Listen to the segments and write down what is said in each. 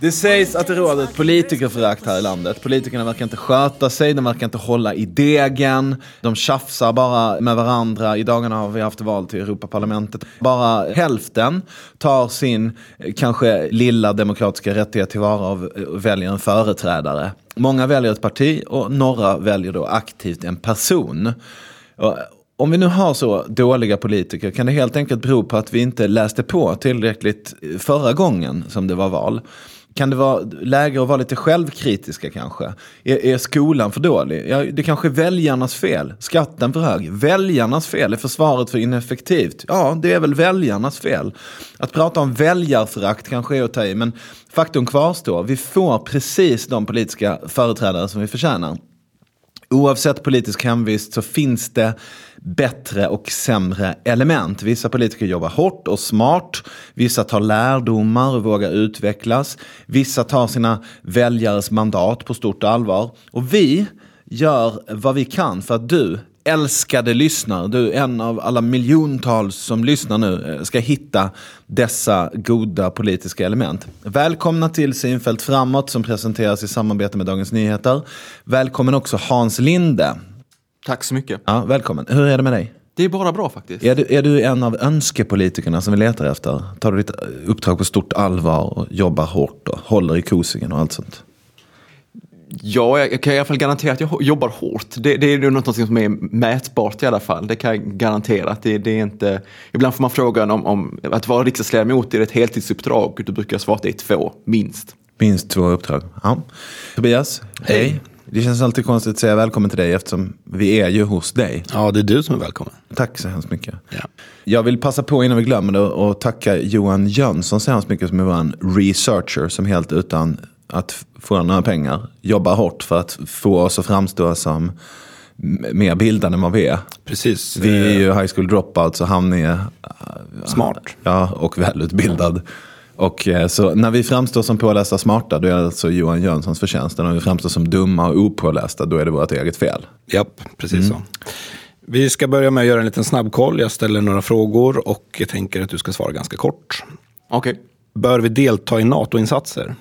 Det sägs att det råder ett politikerförakt här i landet. Politikerna verkar inte sköta sig, de verkar inte hålla i degen. De tjafsar bara med varandra. I dagarna har vi haft val till Europaparlamentet. Bara hälften tar sin eh, kanske lilla demokratiska rättighet tillvara eh, och väljer en företrädare. Många väljer ett parti och några väljer då aktivt en person. Eh, om vi nu har så dåliga politiker kan det helt enkelt bero på att vi inte läste på tillräckligt förra gången som det var val. Kan det vara läge att vara lite självkritiska kanske? Är, är skolan för dålig? Ja, det kanske är väljarnas fel. Skatten för hög. Väljarnas fel. Är försvaret för ineffektivt? Ja, det är väl väljarnas fel. Att prata om väljarförakt kanske är att ta i, men faktum kvarstår. Vi får precis de politiska företrädare som vi förtjänar. Oavsett politisk hemvist så finns det bättre och sämre element. Vissa politiker jobbar hårt och smart. Vissa tar lärdomar och vågar utvecklas. Vissa tar sina väljares mandat på stort allvar. Och vi gör vad vi kan för att du älskade lyssnare, du en av alla miljontals som lyssnar nu, eh, ska hitta dessa goda politiska element. Välkomna till Synfält framåt som presenteras i samarbete med Dagens Nyheter. Välkommen också Hans Linde. Tack så mycket. Ja, välkommen. Hur är det med dig? Det är bara bra faktiskt. Är du, är du en av önskepolitikerna som vi letar efter? Tar du ditt uppdrag på stort allvar och jobbar hårt och håller i kosingen och allt sånt? Ja, jag kan i alla fall garantera att jag jobbar hårt. Det, det är något som är mätbart i alla fall. Det kan jag garantera. Att det, det är inte... Ibland får man frågan om, om att vara riksdagsledamot är ett heltidsuppdrag. Då brukar jag svara att det är två, minst. Minst två uppdrag. Ja. Tobias, hej. hej. Det känns alltid konstigt att säga välkommen till dig eftersom vi är ju hos dig. Ja, det är du som är välkommen. Tack så hemskt mycket. Ja. Jag vill passa på innan vi glömmer det och tacka Johan Jönsson så hemskt mycket som är vår researcher som helt utan att få några pengar jobbar hårt för att få oss att framstå som mer bildade än vad vi är. Precis. Vi är ju high school dropouts och han är smart. Ja, och välutbildad. Och eh, så när vi framstår som pålästa smarta, då är det alltså Johan Jönssons förtjänst. När vi framstår som dumma och opålästa, då är det vårt eget fel. Japp, precis mm. så. Vi ska börja med att göra en liten snabbkoll. Jag ställer några frågor och jag tänker att du ska svara ganska kort. Okej. Okay. Bör vi delta i NATO-insatser?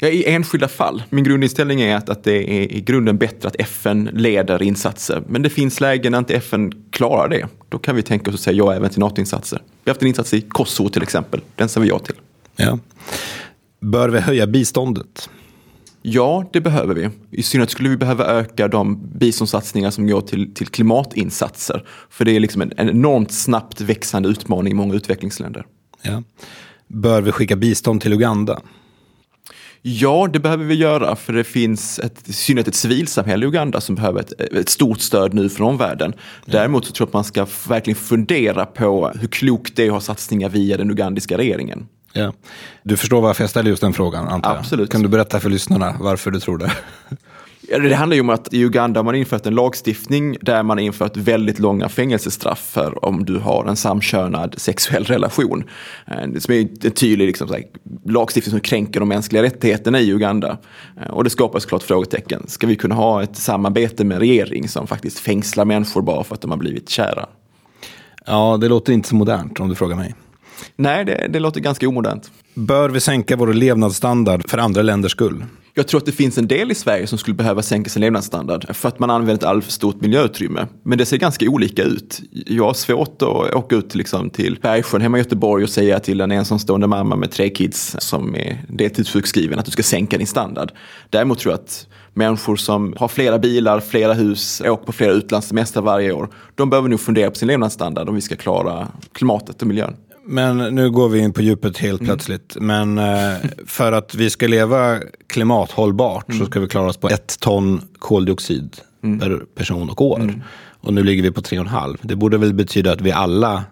Ja, I enskilda fall. Min grundinställning är att, att det är i grunden bättre att FN leder insatser. Men det finns lägen när inte FN klarar det. Då kan vi tänka oss att säga ja även till NATO-insatser. Vi har haft en insats i Kosovo till exempel. Den sa vi ja till. Ja. Bör vi höja biståndet? Ja, det behöver vi. I synnerhet skulle vi behöva öka de biståndssatsningar som går till, till klimatinsatser. För det är liksom en, en enormt snabbt växande utmaning i många utvecklingsländer. Ja. Bör vi skicka bistånd till Uganda? Ja, det behöver vi göra för det finns ett, i synnerhet ett civilsamhälle i Uganda som behöver ett, ett stort stöd nu från omvärlden. Däremot så tror jag att man ska verkligen fundera på hur klokt det är att ha satsningar via den ugandiska regeringen. Ja. Du förstår varför jag ställer just den frågan, antar jag? Absolut. Kan du berätta för lyssnarna varför du tror det? Det handlar ju om att i Uganda har man infört en lagstiftning där man har infört väldigt långa fängelsestraff för om du har en samkönad sexuell relation. Eh, det som är en tydlig liksom, här, lagstiftning som kränker de mänskliga rättigheterna i Uganda. Eh, och det skapar såklart frågetecken. Ska vi kunna ha ett samarbete med regering som faktiskt fängslar människor bara för att de har blivit kära? Ja, det låter inte så modernt om du frågar mig. Nej, det, det låter ganska omodernt. Bör vi sänka vår levnadsstandard för andra länders skull? Jag tror att det finns en del i Sverige som skulle behöva sänka sin levnadsstandard för att man använder ett alldeles för stort miljöutrymme. Men det ser ganska olika ut. Jag har svårt att åka ut liksom till Bergsjön hemma i Göteborg och säga till en ensamstående mamma med tre kids som är deltidssjukskriven att du ska sänka din standard. Däremot tror jag att människor som har flera bilar, flera hus, åker på flera utlandssemestrar varje år. De behöver nog fundera på sin levnadsstandard om vi ska klara klimatet och miljön. Men nu går vi in på djupet helt mm. plötsligt. Men eh, för att vi ska leva klimathållbart mm. så ska vi klara oss på ett ton koldioxid mm. per person och år. Mm. Och nu ligger vi på tre och en halv. Det borde väl betyda att vi alla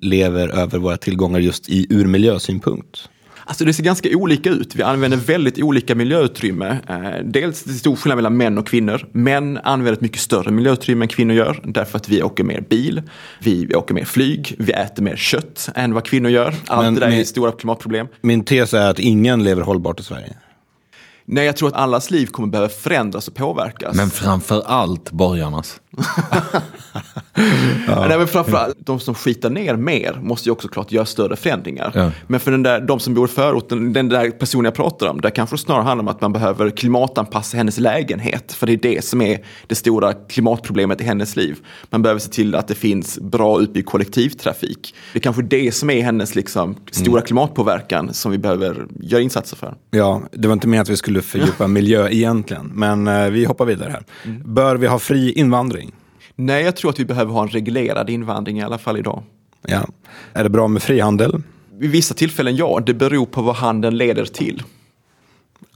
lever över våra tillgångar just i ur miljösynpunkt. Alltså det ser ganska olika ut. Vi använder väldigt olika miljöutrymme. Eh, dels det är stor skillnad mellan män och kvinnor. Män använder ett mycket större miljöutrymme än kvinnor gör. Därför att vi åker mer bil, vi åker mer flyg, vi äter mer kött än vad kvinnor gör. Allt Men det där min, är stora klimatproblem. Min tes är att ingen lever hållbart i Sverige. Nej, jag tror att allas liv kommer behöva förändras och påverkas. Men framför allt borgarnas. ja. Nej, men framförallt, de som skitar ner mer måste ju också klart göra större förändringar. Ja. Men för den där, de som bor i förorten, den där personen jag pratar om, där kanske det snarare handlar om att man behöver klimatanpassa hennes lägenhet. För det är det som är det stora klimatproblemet i hennes liv. Man behöver se till att det finns bra utbyggd kollektivtrafik. Det är kanske det som är hennes liksom, stora klimatpåverkan som vi behöver göra insatser för. Ja, det var inte med att vi skulle fördjupa miljö egentligen, men eh, vi hoppar vidare här. Bör vi ha fri invandring? Nej, jag tror att vi behöver ha en reglerad invandring i alla fall idag. Ja. Är det bra med frihandel? Vid vissa tillfällen ja, det beror på vad handeln leder till.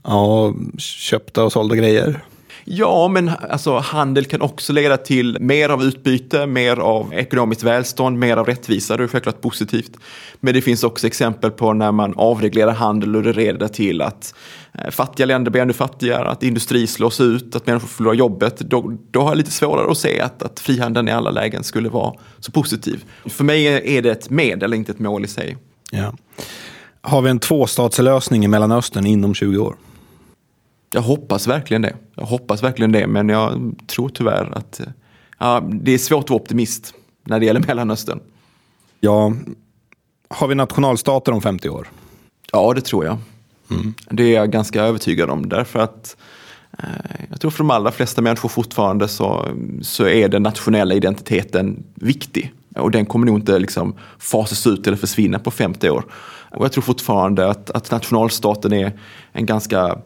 Ja, köpta och sålda grejer? Ja, men alltså, handel kan också leda till mer av utbyte, mer av ekonomiskt välstånd, mer av rättvisa. Det är självklart positivt. Men det finns också exempel på när man avreglerar handel och det leder till att eh, fattiga länder blir ännu fattigare, att industri slås ut, att människor förlorar jobbet. Då, då har jag lite svårare att se att, att frihandeln i alla lägen skulle vara så positiv. För mig är det ett medel, inte ett mål i sig. Ja. Har vi en tvåstatslösning i Mellanöstern inom 20 år? Jag hoppas verkligen det. Jag hoppas verkligen det, men jag tror tyvärr att eh, ja, det är svårt att vara optimist när det gäller Mellanöstern. Ja. Har vi nationalstater om 50 år? Ja, det tror jag. Mm. Det är jag ganska övertygad om, därför att eh, jag tror för de allra flesta människor fortfarande så, så är den nationella identiteten viktig. Och den kommer nog inte liksom fasas ut eller försvinna på 50 år. Och jag tror fortfarande att, att nationalstaten är en ganska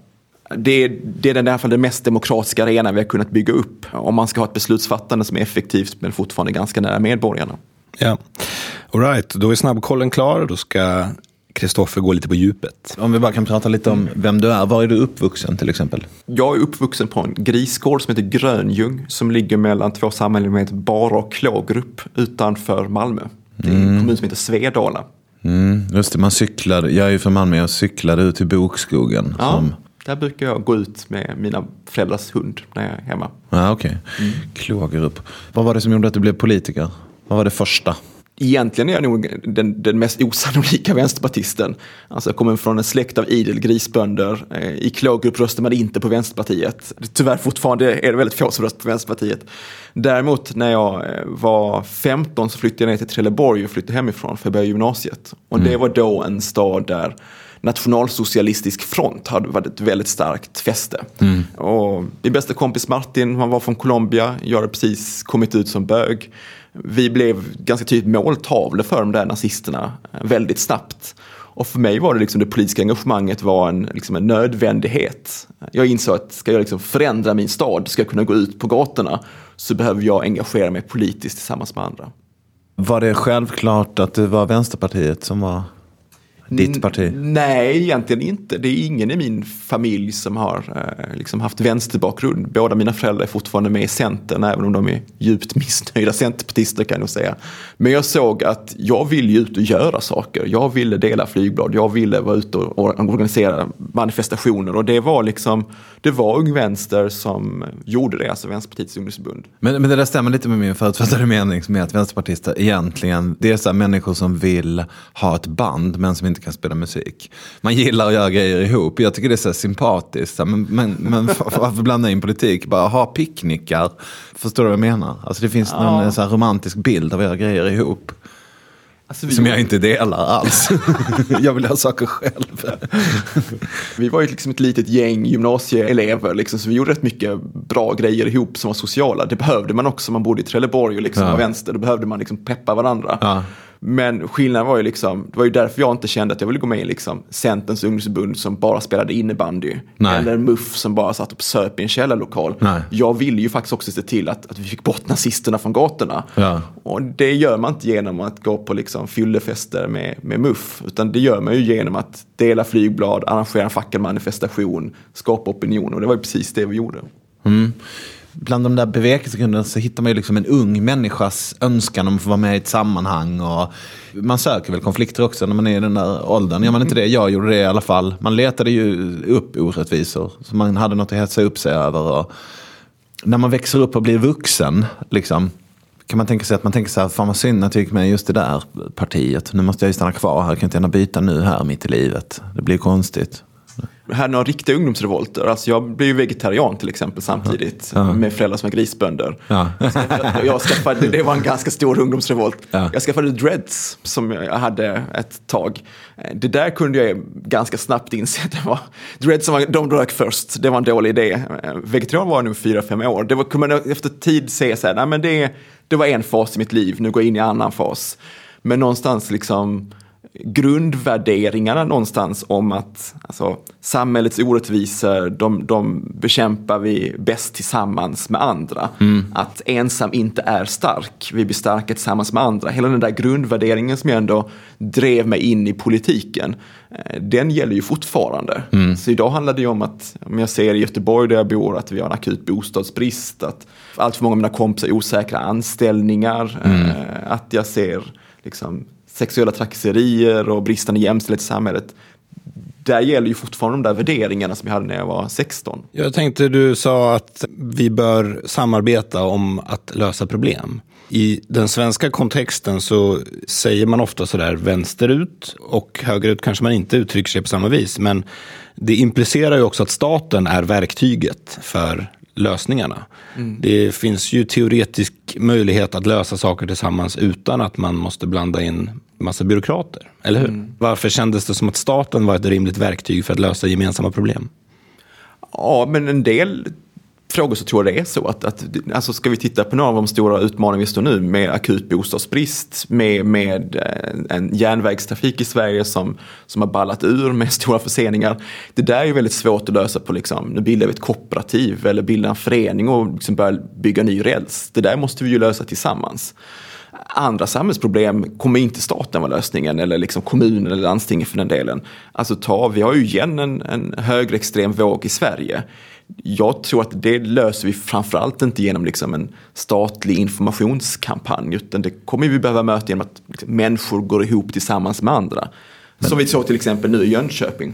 det är, det är den, i alla fall den mest demokratiska arenan vi har kunnat bygga upp. Om man ska ha ett beslutsfattande som är effektivt men fortfarande ganska nära medborgarna. Ja, All right, då är snabbkollen klar. Då ska Kristoffer gå lite på djupet. Om vi bara kan prata lite om vem du är. Var är du uppvuxen till exempel? Jag är uppvuxen på en grisgård som heter Grönjung som ligger mellan två samhällen med Bara och Klågrupp utanför Malmö. Det är en mm. kommun som heter Svedala. Mm, just det, man cyklade, jag är ju från Malmö, jag cyklade ut till Bokskogen. Ja. Som där brukar jag gå ut med mina föräldrars hund när jag är hemma. Ja, Okej, okay. mm. Klågerup. Vad var det som gjorde att du blev politiker? Vad var det första? Egentligen är jag nog den, den mest osannolika vänsterpartisten. Alltså jag kommer från en släkt av idel grisbönder. Eh, I Klågerup röstar man inte på Vänsterpartiet. Tyvärr fortfarande är det väldigt få som röstar på Vänsterpartiet. Däremot när jag eh, var 15 så flyttade jag ner till Trelleborg och flyttade hemifrån för jag började gymnasiet. Och mm. det var då en stad där nationalsocialistisk front hade varit ett väldigt starkt fäste. Mm. Och min bästa kompis Martin, han var från Colombia, jag hade precis kommit ut som bög. Vi blev ganska tydligt måltavlor för de där nazisterna eh, väldigt snabbt. Och för mig var det liksom det politiska engagemanget var en, liksom en nödvändighet. Jag insåg att ska jag liksom förändra min stad, ska jag kunna gå ut på gatorna, så behöver jag engagera mig politiskt tillsammans med andra. Var det självklart att det var Vänsterpartiet som var ditt parti? Nej, egentligen inte. Det är ingen i min familj som har eh, liksom haft vänsterbakgrund. Båda mina föräldrar är fortfarande med i Centern, även om de är djupt missnöjda centerpartister kan jag säga. Men jag såg att jag ville ut och göra saker. Jag ville dela flygblad, jag ville vara ute och organisera manifestationer och det var liksom, det var Ung Vänster som gjorde det, alltså Vänsterpartiets ungdomsförbund. Men, men det där stämmer lite med min förutfattade mening med att vänsterpartister egentligen, det är så människor som vill ha ett band men som inte kan spela musik. Man gillar att göra grejer ihop. Jag tycker det är så sympatiskt. Men, men, men varför blanda in politik? Bara ha picknickar. Förstår du vad jag menar? Alltså det finns ja. någon så romantisk bild av att göra grejer ihop. Alltså, som jag inte delar alls. jag vill ha saker själv. vi var ju liksom ett litet gäng gymnasieelever, liksom, så vi gjorde rätt mycket bra grejer ihop som var sociala. Det behövde man också, man bodde i Trelleborg och liksom ja. var vänster, då behövde man liksom peppa varandra. Ja. Men skillnaden var ju liksom, det var ju därför jag inte kände att jag ville gå med i liksom Centerns ungdomsförbund som bara spelade innebandy. Nej. Eller MUF som bara satt och söp i en källarlokal. Nej. Jag ville ju faktiskt också se till att, att vi fick bort nazisterna från gatorna. Ja. Och det gör man inte genom att gå på liksom fyllefester med, med MUF. Utan det gör man ju genom att dela flygblad, arrangera en fackelmanifestation, skapa opinion. Och det var ju precis det vi gjorde. Mm bland de där bevekelsegrunderna så hittar man ju liksom en ung människas önskan om att få vara med i ett sammanhang. Och man söker väl konflikter också när man är i den där åldern. Gör man inte det? Jag gjorde det i alla fall. Man letade ju upp orättvisor. Så man hade något att hetsa upp sig över. Och när man växer upp och blir vuxen, liksom, kan man tänka sig att man tänker så här, fan vad synd att jag gick med just det där partiet. Nu måste jag ju stanna kvar här, jag kan inte gärna byta nu här mitt i livet. Det blir konstigt. Hade några riktiga ungdomsrevolter. Alltså jag blev ju vegetarian till exempel samtidigt Ja. med föräldrar som var grisbönder. Ja. Jag, jag skaffade, det var en ganska stor ungdomsrevolt. Ja. Jag skaffade dreads som jag hade ett tag. Det där kunde jag ganska snabbt inse att det var dreads som var, de rök först. Det var en dålig idé. Vegetarian var jag fyra, fem år. Det var, kunde man efter tid se så här, nej men det, det var en fas i mitt liv, nu går jag in i en annan fas. Men någonstans liksom grundvärderingarna någonstans om att alltså, samhällets orättvisor, de, de bekämpar vi bäst tillsammans med andra. Att ensam inte är stark, vi blir starka tillsammans med andra. Hela den där grundvärderingen som jag ändå drev mig in i politiken, eh, den gäller ju fortfarande. Så idag handlar det ju om att, om jag ser i Göteborg där jag bor, att vi har en akut bostadsbrist, att allt för många av mina kompisar är osäkra anställningar, eh, att jag ser liksom, sexuella trakasserier och bristande jämställdhet i samhället. Där gäller ju fortfarande de där värderingarna som jag hade när jag var 16. Jag tänkte du sa att vi bör samarbeta om att lösa problem. I den svenska kontexten så säger man ofta sådär vänsterut och högerut kanske man inte uttrycker sig på samma vis. Men det implicerar ju också att staten är verktyget för lösningarna. Det finns ju teoretisk möjlighet att lösa saker tillsammans utan att man måste blanda in massa byråkrater. Eller hur? Varför kändes det som att staten var ett rimligt verktyg för att lösa gemensamma problem? Ja, men en del frågor så tror jag det är så att, att alltså ska vi titta på några av de stora utmaningar vi står nu med akut bostadsbrist, med, med eh, en järnvägstrafik i Sverige som, som har ballat ur med stora förseningar. Det där är väldigt svårt att lösa på liksom, nu bildar vi ett kooperativ eller bildar en förening och liksom börjar bygga ny räls. Det där måste vi ju lösa tillsammans. Andra samhällsproblem kommer inte staten vara lösningen eller liksom kommunen eller landstinget för den delen. Alltså ta, vi har ju igen en, en högerextrem våg i Sverige. Jag tror att det löser vi framförallt inte genom liksom en statlig informationskampanj utan det kommer vi behöva möta genom att liksom, människor går ihop tillsammans med andra. Som vi såg till exempel nu i Jönköping.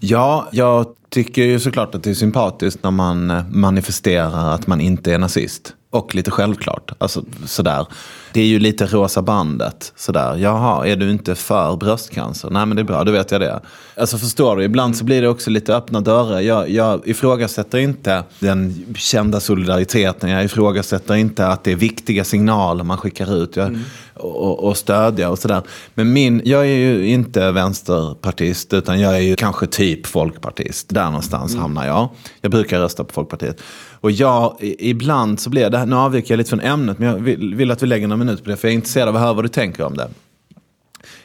Ja, jag tycker ju såklart att det är sympatiskt när man eh, manifesterar att man inte är nazist. Och lite självklart. Alltså sådär. Det är ju lite rosa bandet. Sådär. Jaha, är du inte för bröstcancer? Nej men det är bra, då vet jag det. Alltså förstår du, ibland så blir det också lite öppna dörrar. Jag, jag ifrågasätter inte den kända solidariteten. Jag ifrågasätter inte att det är viktiga signaler man skickar ut. Jag, och, och stödja och sådär. Men min, jag är ju inte vänsterpartist utan jag är ju kanske typ folkpartist. Där någonstans hamnar jag. Jag brukar rösta på Folkpartiet. Och jag, ibland så blir det, nu avviker jag lite från ämnet men jag vill, vill att vi lägger några minuter på det för jag är intresserad av att höra vad du tänker om det.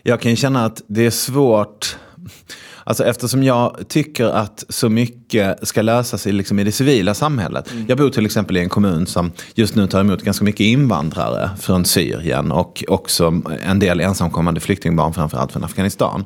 Jag kan känna att det är svårt, alltså eftersom jag tycker att så mycket ska lösas i, liksom i det civila samhället. Jag bor till exempel i en kommun som just nu tar emot ganska mycket invandrare från Syrien och också en del ensamkommande flyktingbarn framförallt från Afghanistan.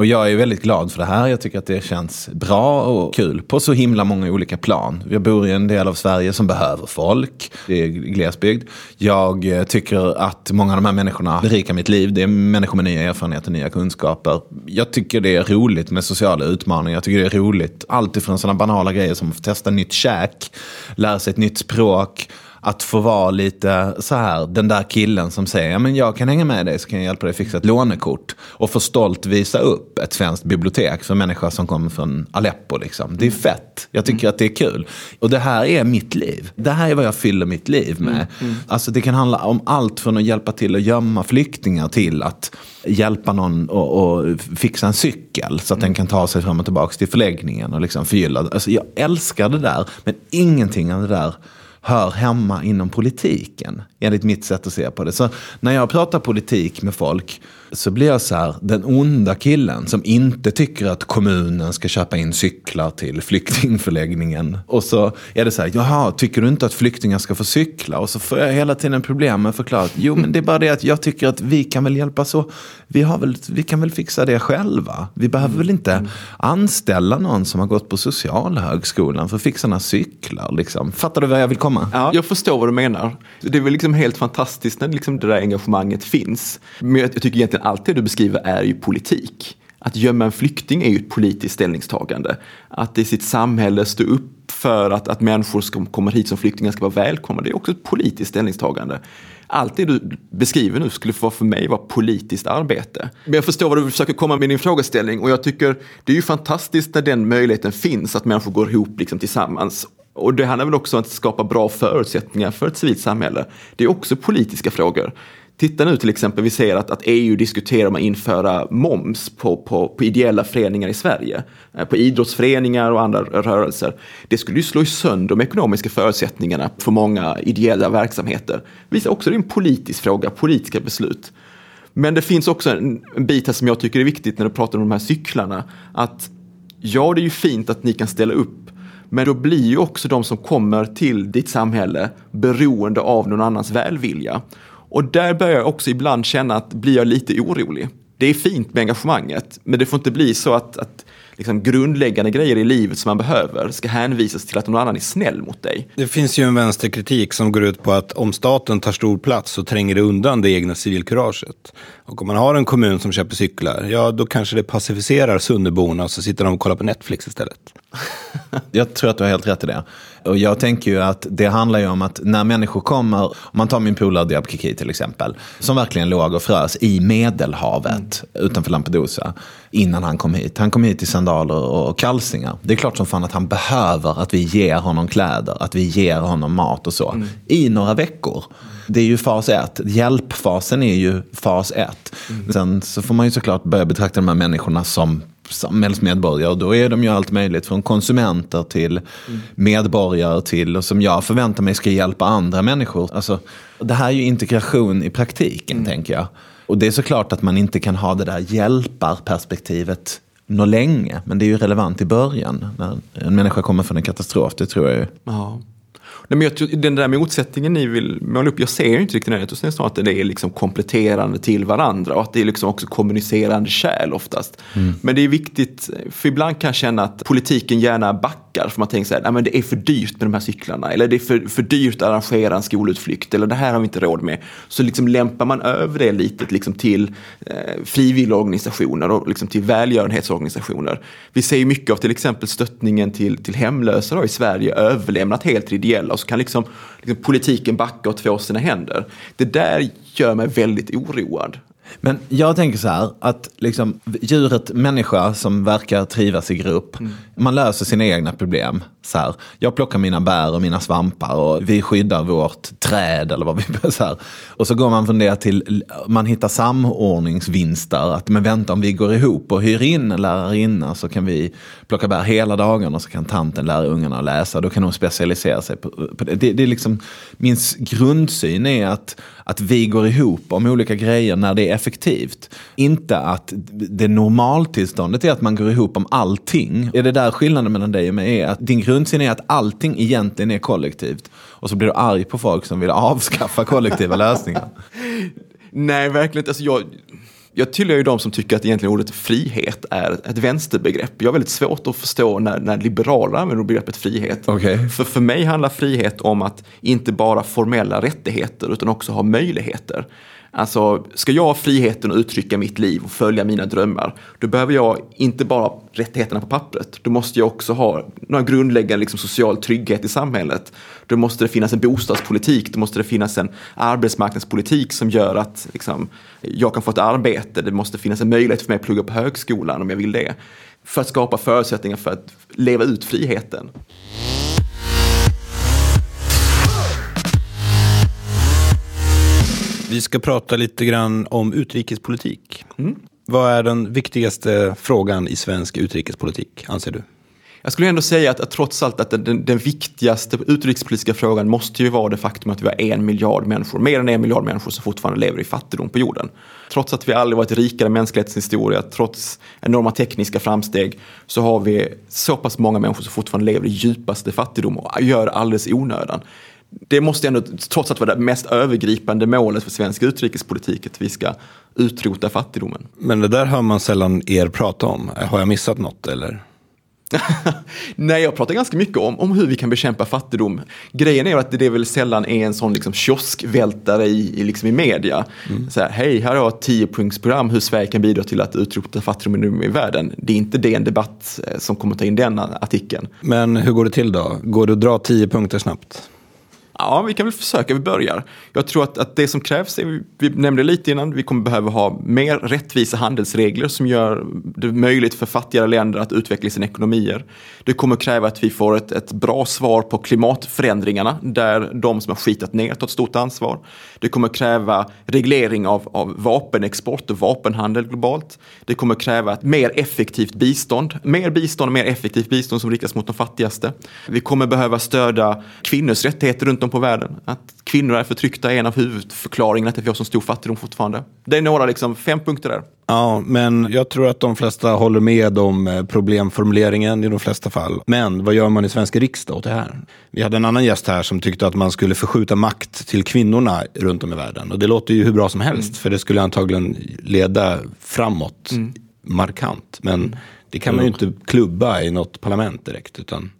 Och jag är väldigt glad för det här. Jag tycker att det känns bra och kul på så himla många olika plan. Jag bor i en del av Sverige som behöver folk. Det är glesbygd. Jag eh, tycker att många av de här människorna berikar mitt liv. Det är människor med nya erfarenheter, nya kunskaper. Jag tycker det är roligt med sociala utmaningar. Jag tycker det är roligt. Allt ifrån sådana banala grejer som att få testa nytt käk, lära sig ett nytt språk. Att få vara lite så här, den där killen som säger, ja men jag kan hänga med dig så kan jag hjälpa dig fixa ett lånekort. Och få stolt visa upp ett svenskt bibliotek för människor som kommer från Aleppo. Liksom. Det är fett. Jag tycker att det är kul. Och det här är mitt liv. Det här är vad jag fyller mitt liv med. Alltså det kan handla om allt från att hjälpa till att gömma flyktingar till att hjälpa någon och, och fixa en cykel så att den kan ta sig fram och tillbaka till förläggningen och liksom förgylla. Alltså jag älskar det där, men ingenting av det där hör hemma inom politiken, enligt mitt sätt att se på det. Så när jag pratar politik med folk så blir jag så här, den onda killen som inte tycker att kommunen ska köpa in cyklar till flyktingförläggningen. Och så är det så här, jaha, tycker du inte att flyktingar ska få cykla? Och så får jag hela tiden problem med att förklara, att, jo men det är bara det att jag tycker att vi kan väl hjälpas så vi, har väl, vi kan väl fixa det själva. Vi behöver väl inte anställa någon som har gått på socialhögskolan för att fixa några cyklar. Liksom. Fattar du vad jag vill komma? Ja. Jag förstår vad du menar. Det är väl liksom Liksom helt fantastiskt när liksom det där engagemanget finns. Men jag jag tycker egentligen allt det du beskriver är ju politik. Att gömma en flykting är ju ett politiskt ställningstagande. Att i sitt samhälle stå upp för att, att människor som kommer hit som flyktingar ska vara välkomna, det är också ett politiskt ställningstagande. Allt det du beskriver nu skulle för mig vara politiskt arbete. Men jag förstår vad du försöker komma med din frågeställning och jag tycker det är ju fantastiskt när den möjligheten finns att människor går ihop liksom tillsammans och det handlar väl också om att skapa bra förutsättningar för ett civilt samhälle. Det är också politiska frågor. Titta nu till exempel, vi ser att, att EU diskuterar om att införa moms på, på, på ideella föreningar i Sverige. Eh, på idrottsföreningar och andra rörelser. Det skulle ju slå sönder de ekonomiska förutsättningarna för många ideella verksamheter. Visar också det är en politisk fråga, politiska beslut. Men det finns också en, en bit här som jag tycker är viktigt när du pratar om de här cyklarna. Att ja, det är ju fint att ni kan ställa upp men då blir ju också de som kommer till ditt samhälle beroende av någon annans välvilja. Och där börjar jag också ibland känna att blir jag lite orolig. Det är fint med engagemanget, men det får inte bli så att, att liksom grundläggande grejer i livet som man behöver ska hänvisas till att någon annan är snäll mot dig. Det finns ju en vänsterkritik som går ut på att om staten tar stor plats så tränger det undan det egna civilkuraget. Och om man har en kommun som köper cyklar, ja då kanske det pacificerar Sunderborna och så sitter de och kollar på Netflix istället. Jag tror att du har helt rätt i det. Och jag tänker ju att det handlar ju om att när människor kommer, om man tar min polare Diab Kiki till exempel, som verkligen låg och frös i Medelhavet utanför Lampedusa innan han kom hit. Han kom hit i sandaler och kalsingar. Det är klart som fan att han behöver att vi ger honom kläder, att vi ger honom mat och så. Mm. I några veckor. Det är ju fas ett. Hjälpfasen är ju fas ett. Mm. Sen så får man ju såklart börja betrakta de här människorna som samhällsmedborgare. Då är de ju allt möjligt från konsumenter till medborgare till, och som jag förväntar mig ska hjälpa andra människor. Alltså, det här är ju integration i praktiken, mm. tänker jag. Och det är såklart att man inte kan ha det där hjälparperspektivet nå länge. Men det är ju relevant i början, när en människa kommer från en katastrof. Det tror jag ju. Ja. Men jag, den där motsättningen ni vill måla upp, jag ser inte riktigt den. Jag tror snarare att det är liksom kompletterande till varandra och att det är liksom också kommunicerande kärl oftast. Mm. Men det är viktigt, för ibland kan jag känna att politiken gärna backar för man tänker så här, men det är för dyrt med de här cyklarna eller det är för, för dyrt att arrangera en skolutflykt eller det här har vi inte råd med. Så liksom lämpar man över det lite liksom till eh, frivilligorganisationer och liksom till välgörenhetsorganisationer. Vi ser ju mycket av till exempel stöttningen till, till hemlösa i Sverige överlämnat helt till ideella så kan liksom, liksom politiken backa och två sina händer. Det där gör mig väldigt oroad. Men jag tänker så här, att liksom, djuret människa som verkar trivas i grupp, mm man löser sina egna problem. Så här, jag plockar mina bär och mina svampar och vi skyddar vårt träd eller vad vi så här. Och så går man från det till, man hittar samordningsvinster. Att men vänta om vi går ihop och hyr in en lärarinna så kan vi plocka bär hela dagen och så kan tanten lära ungarna att läsa. Då kan hon specialisera sig på, på det. det. det. är liksom, min grundsyn är att, att vi går ihop om olika grejer när det är effektivt. Inte att det normaltillståndet är att man går ihop om allting. Är det där skillnaden mellan dig och mig är? Att din grundsyn är att allting egentligen är kollektivt. Och så blir du arg på folk som vill avskaffa kollektiva lösningar. Nej, verkligen inte. Alltså jag, jag tillhör ju de som tycker att egentligen ordet frihet är ett vänsterbegrepp. Jag har väldigt svårt att förstå när, när liberaler använder begreppet frihet. Okay. För, för mig handlar frihet om att inte bara formella rättigheter utan också ha möjligheter. Alltså, ska jag ha friheten att uttrycka mitt liv och följa mina drömmar, då behöver jag inte bara rättigheterna på pappret. Då måste jag också ha några grundläggande liksom, social trygghet i samhället. Då måste det finnas en bostadspolitik, då måste det finnas en arbetsmarknadspolitik som gör att liksom, jag kan få ett arbete. Det måste finnas en möjlighet för mig att plugga på högskolan om jag vill det. För att skapa förutsättningar för att leva ut friheten. Vi ska prata lite grann om utrikespolitik. Mm. Vad är den viktigaste frågan i svensk utrikespolitik, anser du? Jag skulle ändå säga att, att trots allt att den, den, viktigaste utrikespolitiska frågan måste ju vara det faktum att vi har en miljard människor, mer än en miljard människor som fortfarande lever i fattigdom på jorden. Trots att vi aldrig varit rikare i mänsklighetens historia, trots enorma tekniska framsteg, så har vi så pass många människor som fortfarande lever i djupaste fattigdom och gör det alldeles i onödan det måste ändå, trots att vara det mest övergripande målet för svensk utrikespolitik, att vi ska utrota fattigdomen. Men det där hör man sällan er prata om. Har jag missat något eller? Nej, jag pratar ganska mycket om, om hur vi kan bekämpa fattigdom. Grejen är att det väl sällan är en sån liksom kioskvältare i, i, liksom i media. Mm. Så här, Hej, här har jag ett tiopunktsprogram hur Sverige kan bidra till att utrota fattigdom i världen. Det är inte det en debatt eh, som kommer ta in den artikeln. Men hur går det till då? Går det att dra tio punkter snabbt? Ja, vi kan väl försöka, vi börjar. Jag tror att, att det som krävs, är, vi nämnde lite innan, vi kommer behöva ha mer rättvisa handelsregler som gör det möjligt för fattigare länder att utveckla sina ekonomier. Det kommer kräva att vi får ett, ett bra svar på klimatförändringarna där de som har skitat ner tar ett stort ansvar. Det kommer kräva reglering av, av vapenexport och vapenhandel globalt. Det kommer kräva ett mer effektivt bistånd, mer bistånd och mer effektivt bistånd som riktas mot de fattigaste. Vi kommer behöva stödja kvinnors rättigheter runt om på världen. Att kvinnor är förtryckta är en av huvudförklaringarna till att vi har så stor fattigdom fortfarande. Det är några liksom, fem punkter där. Ja, men jag tror att de flesta håller med om eh, problemformuleringen i de flesta fall. Men vad gör man i svenska riksdag åt det här? Vi hade en annan gäst här som tyckte att man skulle förskjuta makt till kvinnorna runt om i världen. Och det låter ju hur bra som helst, mm. för det skulle antagligen leda framåt mm. markant. Men det kan man ju inte klubba i något parlament direkt. Utan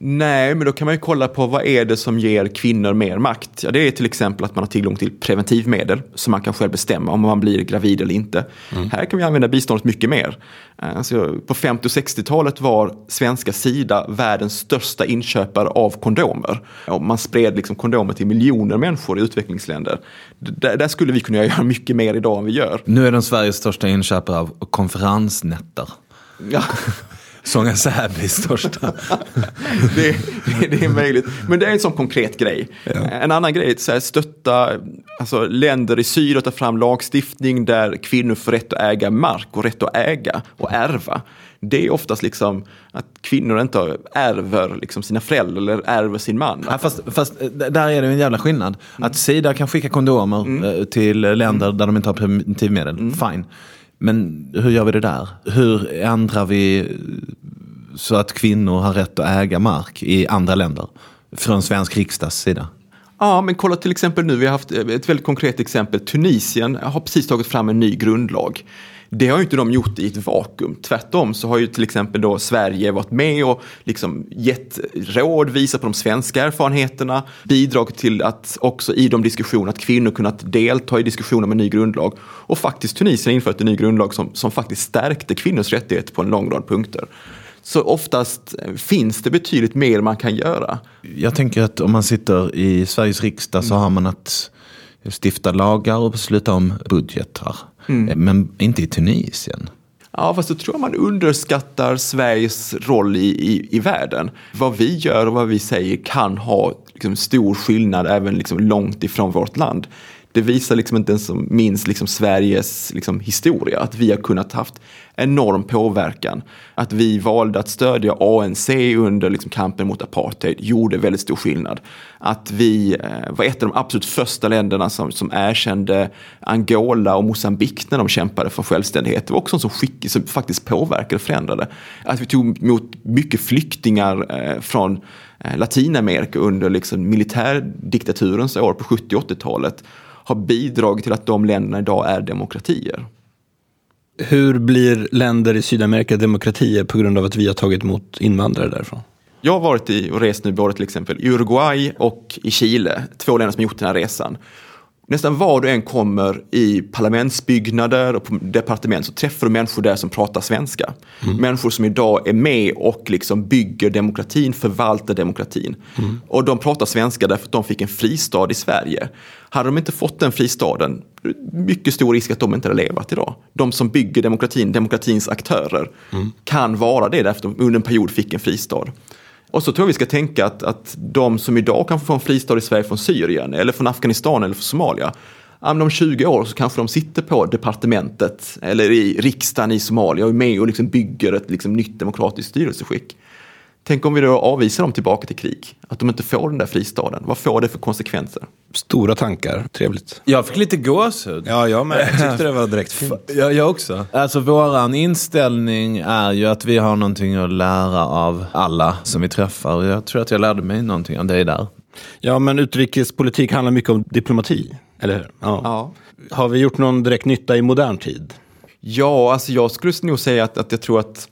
Nej, men då kan man ju kolla på vad är det som ger kvinnor mer makt? Ja, det är till exempel att man har tillgång till preventivmedel som man kan själv bestämma om man blir gravid eller inte. Mm. Här kan vi använda biståndet mycket mer. Alltså, på 50 och 60-talet var svenska Sida världens största inköpare av kondomer. Och man spred liksom kondomer till miljoner människor i utvecklingsländer. D där skulle vi kunna göra mycket mer idag än vi gör. Nu är den Sveriges största inköpare av konferensnätter. Ja. Sånga Säbys största. det, det, det, är möjligt. Men det är en sån konkret grej. Ja. En annan grej är att stötta alltså, länder i syd att ta fram lagstiftning där kvinnor får rätt att äga mark och rätt att äga och ärva. Det är oftast liksom att kvinnor inte ärver liksom sina föräldrar eller ärver sin man. Ja, fast, fast där är det en jävla skillnad. Mm. Att Sida kan skicka kondomer mm. Eh, till länder mm. där de inte har preventivmedel, mm. fine. Men hur gör vi det där? Hur ändrar vi så att kvinnor har rätt att äga mark i andra länder? Från svensk riksdags sida. Ja, men kolla till exempel nu, vi har haft ett väldigt konkret exempel. Tunisien har precis tagit fram en ny grundlag. Det har ju inte de gjort i ett vakuum. Tvärtom så har ju till exempel då Sverige varit med och liksom gett råd, visat på de svenska erfarenheterna, bidragit till att också i de diskussionerna att kvinnor kunnat delta i diskussioner med ny grundlag. Och faktiskt Tunisien infört en ny grundlag som, som faktiskt stärkte kvinnors rättigheter på en lång rad punkter. Så oftast finns det betydligt mer man kan göra. Jag tänker att om man sitter i Sveriges riksdag så har man att stifta lagar och besluta om budgetar. Mm. Men inte i Tunisien. Ja, fast då tror jag man underskattar Sveriges roll i, i, i världen. Vad vi gör och vad vi säger kan ha liksom, stor skillnad även liksom, långt ifrån vårt land det visar liksom inte ens som minst liksom Sveriges liksom historia, att vi har kunnat haft enorm påverkan. Att vi valde att stödja ANC under liksom kampen mot apartheid gjorde väldigt stor skillnad. Att vi eh, var ett av de absolut första länderna som, som erkände Angola och Mosambik när de kämpade för självständighet. Det var också en som, skick, som faktiskt påverkade och förändrade. Att vi tog emot mycket flyktingar eh, från eh, Latinamerika under liksom militärdiktaturens år på 70 80-talet har bidragit till att de länderna idag är demokratier. Hur blir länder i Sydamerika demokratier på grund av att vi har tagit emot invandrare därifrån? Jag har varit i och rest nu både till exempel i Uruguay och i Chile, två länder som gjort den här resan. Nästan var du än kommer i parlamentsbyggnader och på departement så träffar du människor där som pratar svenska. Mm. Människor som idag är med och liksom bygger demokratin, förvaltar demokratin. Mm. Och de pratar svenska därför att de fick en fristad i Sverige. Hade de inte fått den fristaden, mycket stor risk att de inte hade levat idag. De som bygger demokratin, demokratins aktörer, mm. kan vara det därför att de under en period fick en fristad. Och så tror jag vi ska tänka att, att de som idag kan få en fristad i Sverige från Syrien eller från Afghanistan eller från Somalia, om 20 år så kanske de sitter på departementet eller i riksdagen i Somalia och är med och liksom bygger ett liksom nytt demokratiskt styrelseskick. Tänk om vi då avvisar dem tillbaka till krig, att de inte får den där fristaden. Vad får det för konsekvenser? Stora tankar, trevligt. Jag fick lite gåshud. Ja, jag med. Jag tyckte det var direkt fint. Ja, jag också. Alltså våran inställning är ju att vi har någonting att lära av alla som vi träffar. Jag tror att jag lärde mig någonting av dig där. Ja, men utrikespolitik handlar mycket om diplomati, eller hur? Ja. ja. Har vi gjort någon direkt nytta i modern tid? Ja, alltså jag skulle nog säga att, att jag tror att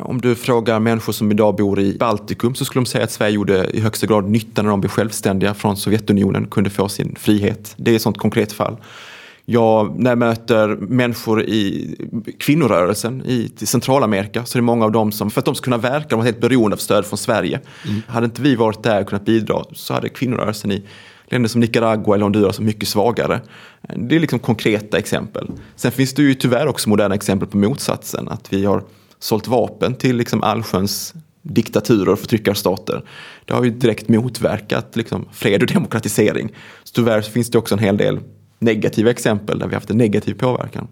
om du frågar människor som idag bor i Baltikum så skulle de säga att Sverige gjorde i högsta grad nytta när de blev självständiga från Sovjetunionen, kunde få sin frihet. Det är ett sånt konkret fall. Jag, när jag möter människor i kvinnorörelsen i Centralamerika så är det många av dem som, för att de ska kunna verka, de var helt beroende av stöd från Sverige. Mm. Hade inte vi varit där och kunnat bidra så hade kvinnorörelsen i länder som Nicaragua eller Honduras är mycket svagare. Det är liksom konkreta exempel. Sen finns det ju tyvärr också moderna exempel på motsatsen, att vi har sålt vapen till liksom allsköns diktaturer och förtryckarstater. Det har ju direkt motverkat liksom, fred och demokratisering. Så tyvärr finns det också en hel del negativa exempel där vi har haft en negativ påverkan.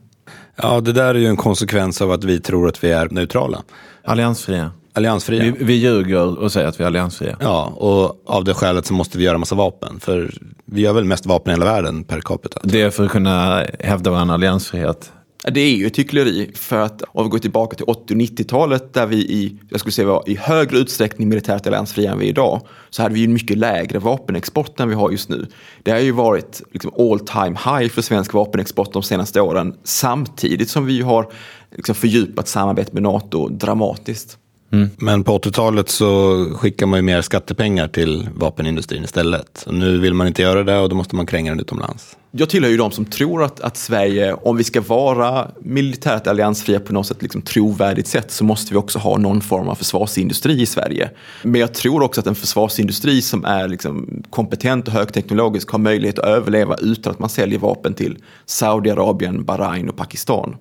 Ja, det där är ju en konsekvens av att vi tror att vi är neutrala. Alliansfria. Alliansfria. Vi, vi ljuger och säger att vi är alliansfria. Ja, och av det skälet så måste vi göra massa vapen. För vi gör väl mest vapen i hela världen per capita. Det är för att kunna hävda vår alliansfrihet. Det är ju ett hyckleri för att om vi går tillbaka till 80 och 90-talet där vi i, jag skulle säga var i högre utsträckning militärt alliansfria än vi är idag så hade vi en mycket lägre vapenexport än vi har just nu. Det har ju varit liksom all time high för svensk vapenexport de senaste åren samtidigt som vi har liksom fördjupat samarbetet med NATO dramatiskt. Mm. Men på 80-talet så skickar man ju mer skattepengar till vapenindustrin istället. Och nu vill man inte göra det och då måste man kränga den utomlands. Jag tillhör ju de som tror att, att Sverige, om vi ska vara militärt alliansfria på något sätt liksom trovärdigt sätt så måste vi också ha någon form av försvarsindustri i Sverige. Men jag tror också att en försvarsindustri som är liksom kompetent och högteknologisk har möjlighet att överleva utan att man säljer vapen till Saudiarabien, Bahrain och Pakistan.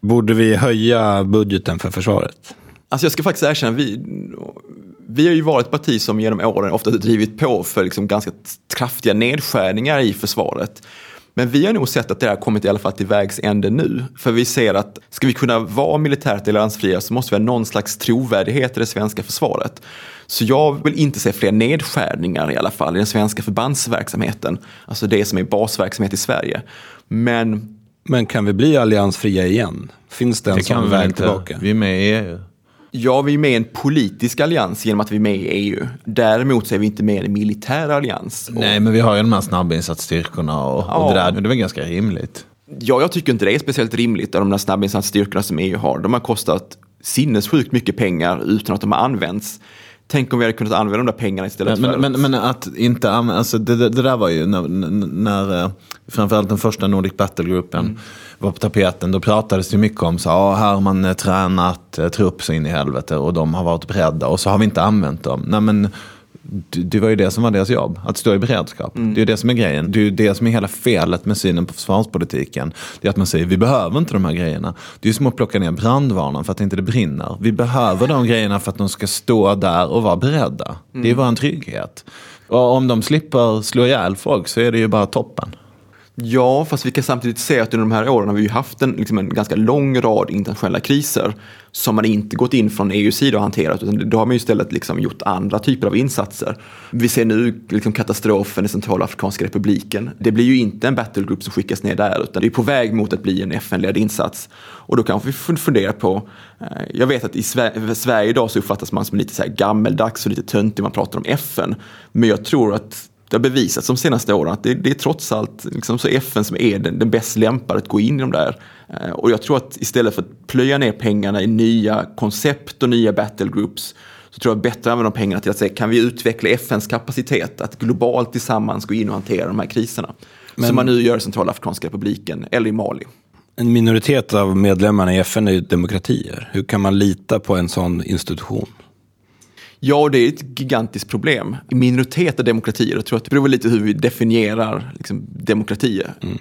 Borde vi höja budgeten för försvaret? Alltså jag ska faktiskt erkänna, vi, vi har ju varit ett parti som genom åren ofta drivit på för liksom ganska kraftiga nedskärningar i försvaret. Men vi har nog sett att det har kommit i alla fall till vägs ände nu. För vi ser att ska vi kunna vara militärt alliansfria så måste vi ha någon slags trovärdighet i det svenska försvaret. Så jag vill inte se fler nedskärningar i alla fall i den svenska förbandsverksamheten. Alltså det som är basverksamhet i Sverige. Men, Men kan vi bli alliansfria igen? Finns det en det sån väg tillbaka? Vi är med i EU. Ja, vi är med i en politisk allians genom att vi är med i EU. Däremot så är vi inte med i en militär allians. Nej, men vi har ju de här snabbinsatsstyrkorna och, ja. och det där. Det väl ganska rimligt. Ja, jag tycker inte det är speciellt rimligt de där snabbinsatsstyrkorna som EU har. De har kostat sinnessjukt mycket pengar utan att de har använts. Tänk om vi hade kunnat använda de där pengarna istället men, för... Men, men att inte använda, alltså det, det, det, där var ju när, när framförallt den första Nordic Battle-gruppen mm. Var på tapeten. Då pratades det mycket om så här, här har man tränat eh, trupp så in i helvete och de har varit beredda och så har vi inte använt dem. Nej, men, det var ju det som var deras jobb, att stå i beredskap. Mm. Det är ju det som är grejen. Det är ju det som är hela felet med synen på försvarspolitiken. Det är att man säger, vi behöver inte de här grejerna. Det är ju som att plocka ner brandvarnaren för att inte det brinner. Vi behöver de grejerna för att de ska stå där och vara beredda. Mm. Det är mm. vår trygghet. Och om de slipper slå ihjäl folk så är det ju bara toppen. Ja, fast vi kan samtidigt se att under de här åren har vi ju haft en, liksom en ganska lång rad internationella kriser som man inte gått in från EUs sida och hanterat, utan då har man ju istället liksom gjort andra typer av insatser. Vi ser nu liksom katastrofen i Centralafrikanska republiken. Det blir ju inte en battlegroup som skickas ner där, utan det är på väg mot att bli en FN-ledd insats. Och då kanske vi fundera på, eh, jag vet att i Sverige idag så uppfattas man som lite så här gammeldags och lite töntig, man pratar om FN. Men jag tror att det har bevisats de senaste åren att det, det är trots allt liksom så FN som är den, den bäst lämpade att gå in i de där. Eh, och jag tror att istället för att plöja ner pengarna i nya koncept och nya battlegroups så tror jag bättre använda de pengarna till att säga kan vi utveckla FNs kapacitet att globalt tillsammans gå in och hantera de här kriserna. Men, som man nu gör i Centralafrikanska republiken eller i Mali. En minoritet av medlemmarna i FN är ju demokratier. Hur kan man lita på en sån institution? Ja, det är ett gigantiskt problem. Minoritet av demokratier, jag tror att det beror lite hur vi definierar liksom, demokratier. Mm.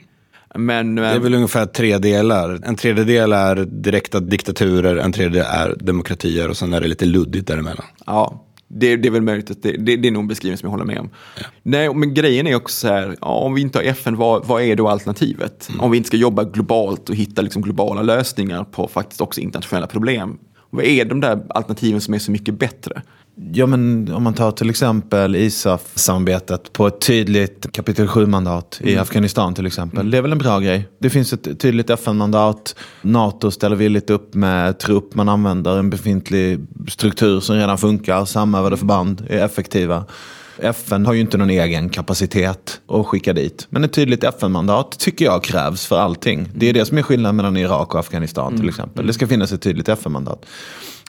Men, det är väl ungefär tre delar. En tredjedel är direkta diktaturer, en tredjedel är demokratier och sen är det lite luddigt däremellan. Ja, det, det är väl möjligt att det, det, det, är nog en beskrivning som jag håller med om. Ja. Nej, men grejen är också så här, ja, om vi inte har FN, vad, vad är då alternativet? Mm. Om vi inte ska jobba globalt och hitta liksom globala lösningar på faktiskt också internationella problem. Vad är de där alternativen som är så mycket bättre? Ja, men om man tar till exempel ISAF-samarbetet på ett tydligt kapitel 7-mandat i mm. Afghanistan till exempel. Mm. Det är väl en bra grej. Det finns ett tydligt FN-mandat. NATO ställer villigt upp med trupp. Man använder en befintlig struktur som redan funkar. Samövade förband är effektiva. FN har ju inte någon egen kapacitet att skicka dit. Men ett tydligt FN-mandat tycker jag krävs för allting. Det är det som är skillnaden mellan Irak och Afghanistan till exempel. Det ska finnas ett tydligt FN-mandat.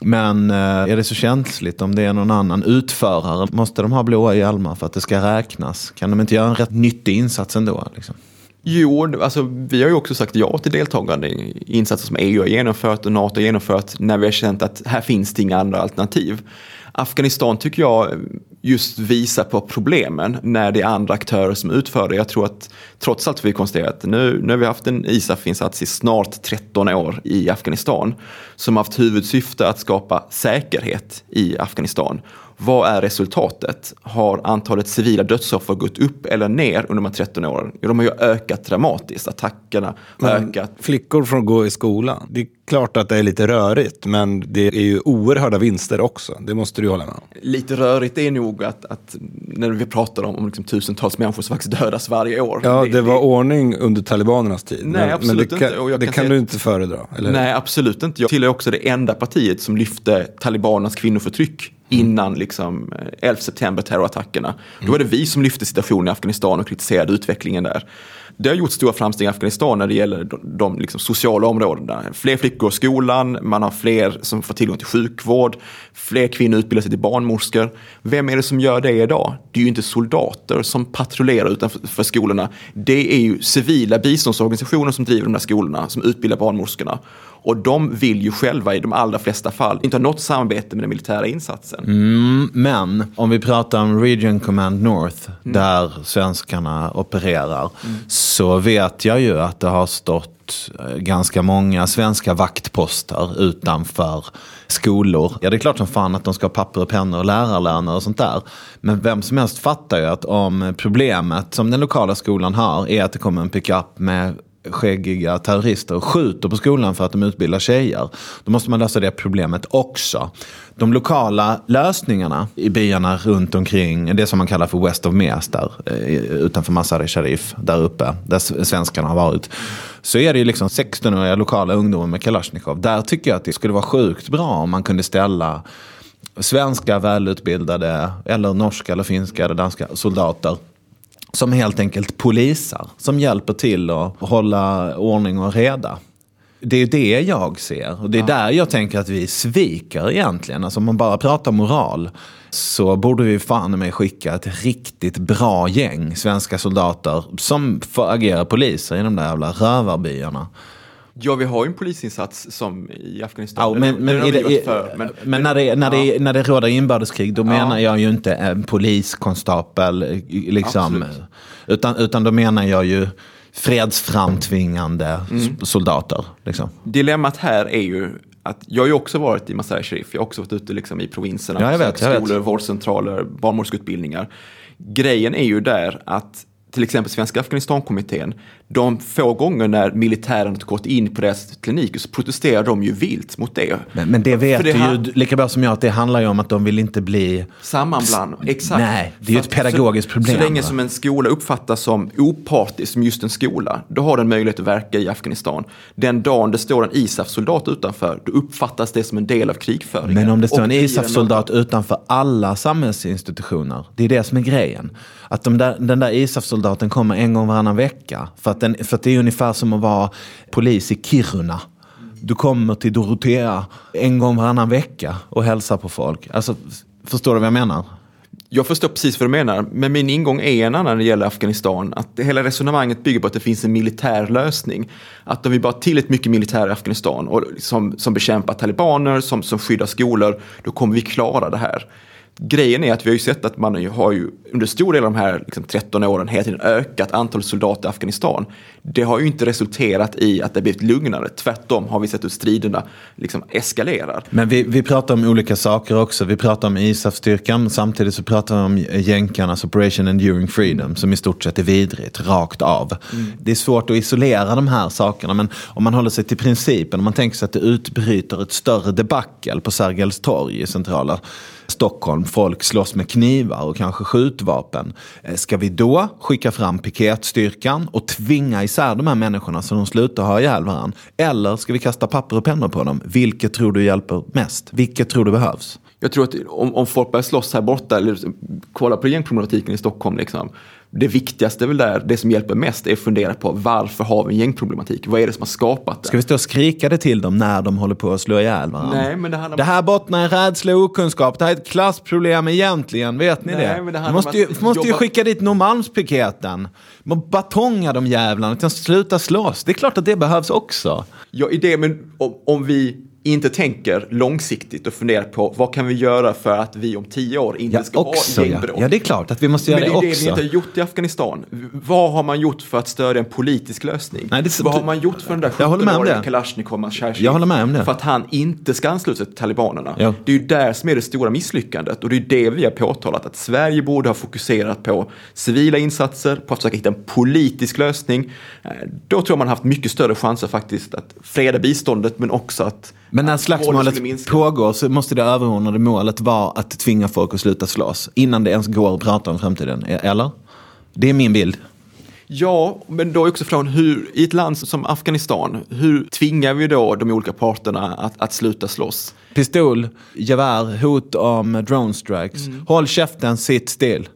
Men eh, är det så känsligt om det är någon annan utförare? Måste de ha blåa hjälmar för att det ska räknas? Kan de inte göra en rätt nyttig insats ändå? Liksom? Jo, alltså, vi har ju också sagt ja till deltagande i insatser som EU har genomfört och NATO har genomfört när vi har känt att här finns det inga andra alternativ. Afghanistan tycker jag just visar på problemen när det är andra aktörer som utför det. Jag tror att trots allt vi konstaterat nu, nu har vi haft en ISAF-insats i snart 13 år i Afghanistan som haft huvudsyfte att skapa säkerhet i Afghanistan. Vad är resultatet? Har antalet civila dödsoffer gått upp eller ner under de här 13 åren? Jo, de har ju ökat dramatiskt. Attackerna har ökat. Flickor får gå i skolan. Det klart att det är lite rörigt, men det är ju oerhörda vinster också. Det måste du hålla med om. Lite rörigt är nog att, att när vi pratar om, om liksom tusentals människor som faktiskt dödas varje år. Ja, det, det var ordning under talibanernas tid. Nej, men, absolut men det inte. Jag det kan kan du inte föredra. Eller? Nej, absolut inte. Jag tillhör också det enda partiet som lyfte talibanernas kvinnoförtryck innan liksom, eh, 11 september terrorattackerna. Då var det vi som lyfte situationen i Afghanistan och kritiserade utvecklingen där. Det har gjort stora framsteg i Afghanistan när det gäller de, de liksom sociala områdena. Fler flickor går i skolan, man har fler som får tillgång till sjukvård, fler kvinnor utbildar sig till barnmorskor. Vem är det som gör det idag? Det är ju inte soldater som patrullerar utanför skolorna. Det är ju civila biståndsorganisationer som driver de här skolorna, som utbildar barnmorskorna. Och de vill ju själva i de allra flesta fall inte ha något samarbete med den militära insatsen. Mm, men om vi pratar om Region Command North, där svenskarna opererar, så vet jag ju att det har stått eh, ganska många svenska vaktposter utanför skolor. Ja, det är klart som fan att de ska ha papper och pennor och lärarlöner och sånt där. Men vem som helst fattar ju att om problemet som den lokala skolan har är att det kommer en pickup med skäggiga terrorister skjuter på skolan för att de utbildar tjejer. Då måste man lösa det problemet också. De lokala lösningarna i byarna runt omkring, det som man kallar för West of Mes där, eh, utanför Mazar-e Sharif, där uppe, där svenskarna har varit. Så är det ju liksom 16-åriga lokala ungdomar med Kalashnikov. Där tycker jag att det skulle vara sjukt bra om man kunde ställa svenska välutbildade, eller norska, eller finska, eller danska soldater som helt enkelt polisar, som hjälper till att hålla ordning och reda. Det är det jag ser och det är där jag tänker att vi sviker egentligen. Alltså om man bara pratar moral så borde vi fan mig skicka ett riktigt bra gäng svenska soldater som får agera poliser i de där jävla rövarbyarna. Ja, vi har ju en polisinsats som i Afghanistan. Ja, men, men, det, i, för, men, men- när, det, när, det, när det råder inbördeskrig då menar jag ju inte en poliskonstapel. Liksom, Absolut. utan, utan då menar jag ju fredsframtvingande Mm. soldater. Liksom. Dilemmat här är ju att jag har ju också varit i Masai Sharif. Jag har också varit ute liksom i provinserna. Ja, jag vet, jag vet. Skolor, vårdcentraler, barnmorskeutbildningar. Grejen är ju där att till exempel Svenska Afghanistankommittén, de få gånger när militären har gått in på deras kliniker så protesterar de ju vilt mot det. Men, men det vet det du ju lika bra som jag att det handlar ju om att de vill inte bli... Sammanbland, exakt. Nej, det är ju ett pedagogiskt så, problem, Så länge som en skola uppfattas som opartisk, som just en skola, då har den möjlighet att verka i Afghanistan. Den dagen det står en ISAF-soldat utanför, då uppfattas det som en del av krigföringen. Men om det står en ISAF-soldat utanför alla samhällsinstitutioner, det är det som är grejen. Att de där, den där ISAF-soldaten kommer en gång varannan vecka. För att, den, för att det är ungefär som att vara polis i Kiruna. Du kommer till Dorotea en gång varannan vecka och hälsar på folk. Alltså, förstår du vad jag menar? Jag förstår precis vad du menar, men min ingång är en annan när det gäller Afghanistan. Att hela resonemanget bygger på att det finns en militär lösning. Att om vi bara har tillräckligt mycket militär i Afghanistan och som, som bekämpar talibaner, som, som skyddar skolor, då kommer vi klara det här. Grejen är att vi har ju sett att man har ju under stor del av de här liksom, 13 åren hela tiden ökat antalet soldater i Afghanistan. Det har ju inte resulterat i att det blivit lugnare. Tvärtom har vi sett hur striderna liksom eskalerar. Men vi, vi pratar om olika saker också. Vi pratar om ISAF-styrkan, samtidigt så pratar vi om jänkarnas Operation Enduring Freedom, som i stort sett är vidrigt, rakt av. Det är svårt att isolera de här sakerna, men om man håller sig till principen, om man tänker sig att det utbryter ett större debacle på Sergels torg i centrala Stockholm, folk slåss med knivar och kanske skjutvapen. Eh, ska vi då skicka fram piketstyrkan och tvinga isär de här människorna så de slutar ha ihjäl varandra? Eller ska vi kasta papper och pennor på dem? Vilket tror du hjälper mest? Vilket tror du behövs? Jag tror att om, om folk börjar slåss här borta eller kolla på gängproblematiken i Stockholm, liksom, det viktigaste väl där, det som hjälper mest är att fundera på varför har vi en gängproblematik? Vad är det som har skapat det? Ska vi stå och skrika det till dem när de håller på att slå ihjäl varandra? Nej, men det handlar Det här bottnar i rädsla och okunskap. Det här är ett klassproblem egentligen, vet ni Nej, det? men det Vi måste ju, måste ju jobba- skicka dit Norrmalmspiketen. Batonga de jävlarna, utan sluta slåss. Det är klart att det behövs också. Ja, i det, men om, om vi inte tänker långsiktigt och funderar på vad kan vi göra för att vi om tio år inte Ja, ska också, ha ja. gängbråk. ja, det är klart att vi måste göra Men det är det det också. vi inte har gjort i Afghanistan. Vad har man gjort för att stödja en politisk lösning? Nej, det är Vad har man gjort för den där Jag håller med om 17-åriga det. Kalashnikov Masharshi? Jag håller med om det. För att han inte ska ansluta sig till talibanerna. Ja. Det är ju där som är det stora misslyckandet. Och det är det vi har påtalat. Att Sverige borde ha fokuserat på civila insatser, på att försöka hitta en politisk lösning. Eh, Då tror jag man haft mycket större chanser faktiskt att freda biståndet men också att Men när slagsmålet pågår så måste det överordnade målet vara att tvinga folk att sluta slåss. Innan det ens går att prata om framtiden. Eller? Det är min bild. Ja, men då är också frågan hur, i ett land som Afghanistan, hur tvingar vi då de olika parterna att, att sluta slåss? Pistol, gevär, hot om drone strikes. Mm. Håll käften, sitt still.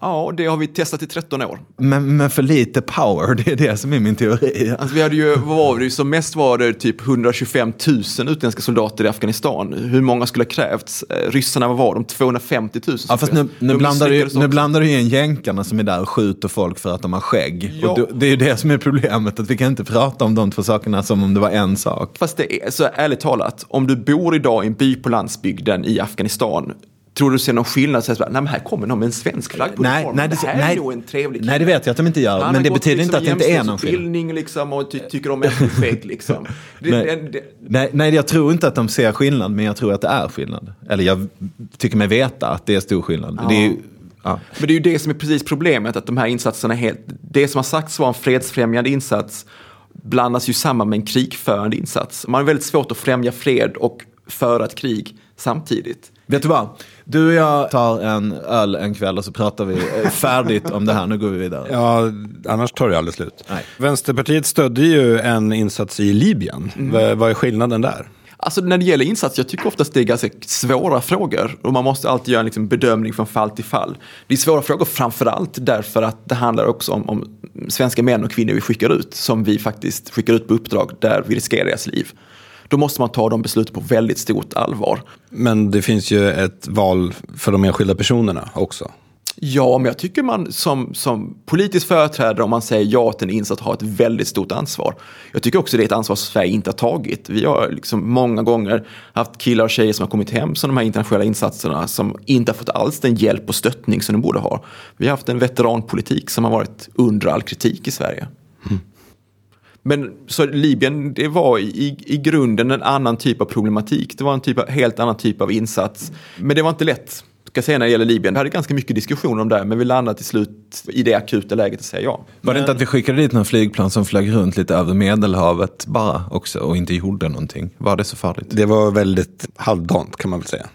Ja, det har vi testat i 13 år. Men, men för lite power, det är det som är min teori. Alltså vi hade ju, vad var det, som mest var det typ 125 000 utländska soldater i Afghanistan. Hur många skulle ha krävts? Eh, Ryssarna, vad var de? 250 000? Ja, fast nu, nu, blandar du, nu blandar du in jänkarna som är där och skjuter folk för att de har skägg. Ja. Och det är ju det som är problemet, att vi kan inte prata om de två sakerna som om det var en sak. Fast det är, så ärligt talat, om du bor idag i en by på landsbygden i Afghanistan, tror du ser någon skillnad? Så här, nej men här kommer någon med en svensk flagg på Nej, nej, det det- här nej. är nog en trevlig Nej, det vet jag att de inte gör, Han men det betyder inte liksom att det inte är någon skillnad. liksom och ty tycker om skägg liksom. Det, Nej. det, Nej, nej, jag tror inte att de ser skillnad, men jag tror att det är skillnad. Eller jag tycker mig veta att det är stor skillnad. Det är ju, ja. Men det är ju det som är precis problemet, att de här insatserna är helt, det som har sagts vara en fredsfrämjande insats blandas ju samman med en krigförande insats. Man har väldigt svårt att främja fred och föra ett krig samtidigt. Vet du vad? Du och jag tar en öl en kväll och så pratar vi eh, färdigt om det här. Nu går vi vidare. Ja, annars tar det aldrig slut. Nej. Vänsterpartiet stödde ju en insats i Libyen. Vad, vad är skillnaden där? Alltså när det gäller insats, jag tycker oftast det är ganska svåra frågor och man måste alltid göra en liksom bedömning från fall till fall. Det är svåra frågor framförallt därför att det handlar också om, om svenska män och kvinnor vi skickar ut, som vi faktiskt skickar ut på uppdrag där vi riskerar deras liv. Då måste man ta de besluten på väldigt stort allvar. Men det finns ju ett val för de enskilda personerna också. Ja, men jag tycker man som, som politisk företrädare, om man säger ja till en insats, har ett väldigt stort ansvar. Jag tycker också det är ett ansvar som Sverige inte har tagit. Vi har liksom många gånger haft killar och tjejer som har kommit hem som de här internationella insatserna som inte har fått alls den hjälp och stöttning som de borde ha. Vi har haft en veteranpolitik som har varit under all kritik i Sverige. Men så Libyen, det var i, i grunden en annan typ av problematik. Det var en typ av, helt annan typ av insats. Men det var inte lätt, ska jag säga när det gäller Libyen. Vi hade ganska mycket diskussioner om det, men vi landade till slut i det akuta läget att säga ja. Var det inte att vi skickade dit någon flygplan som flög runt lite över Medelhavet bara också och inte gjorde någonting? Var det så farligt? Det var väldigt halvdant kan man väl säga.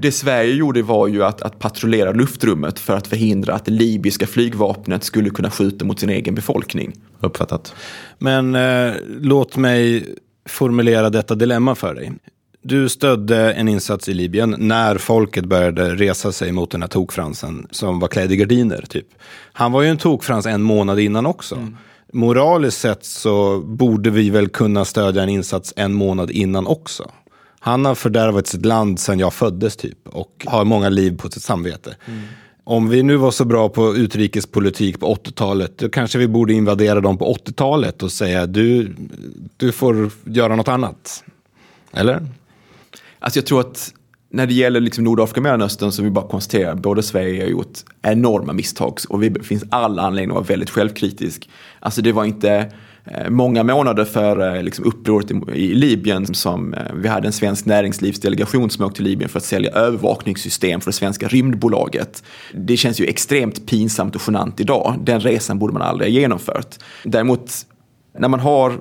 Det Sverige gjorde var ju att, att patrullera luftrummet för att förhindra att det libyska flygvapnet skulle kunna skjuta mot sin egen befolkning. Uppfattat. Men eh, låt mig formulera detta dilemma för dig. Du stödde en insats i Libyen när folket började resa sig mot den här tokfransen som var klädd i gardiner. Typ. Han var ju en tokfrans en månad innan också. Moraliskt sett så borde vi väl kunna stödja en insats en månad innan också. Han har fördärvat sitt land sedan jag föddes typ och har många liv på sitt samvete. Om vi nu var så bra på utrikespolitik på 80-talet, då kanske vi borde invadera dem på 80-talet och säga du, du får göra något annat. Eller? Alltså jag tror att när det gäller liksom Nordafrika och Mellanöstern så vi bara konstaterar både Sverige har gjort enorma misstag och det finns alla anledningar att vara väldigt självkritisk. Alltså det var inte Eh, många månader före eh, liksom upproret i, Libyen som eh, vi hade en svensk näringslivsdelegation som åkte till Libyen för att sälja övervakningssystem för det svenska rymdbolaget. Det känns ju extremt pinsamt och genant idag. Den resan borde man aldrig ha genomfört. Däremot när man har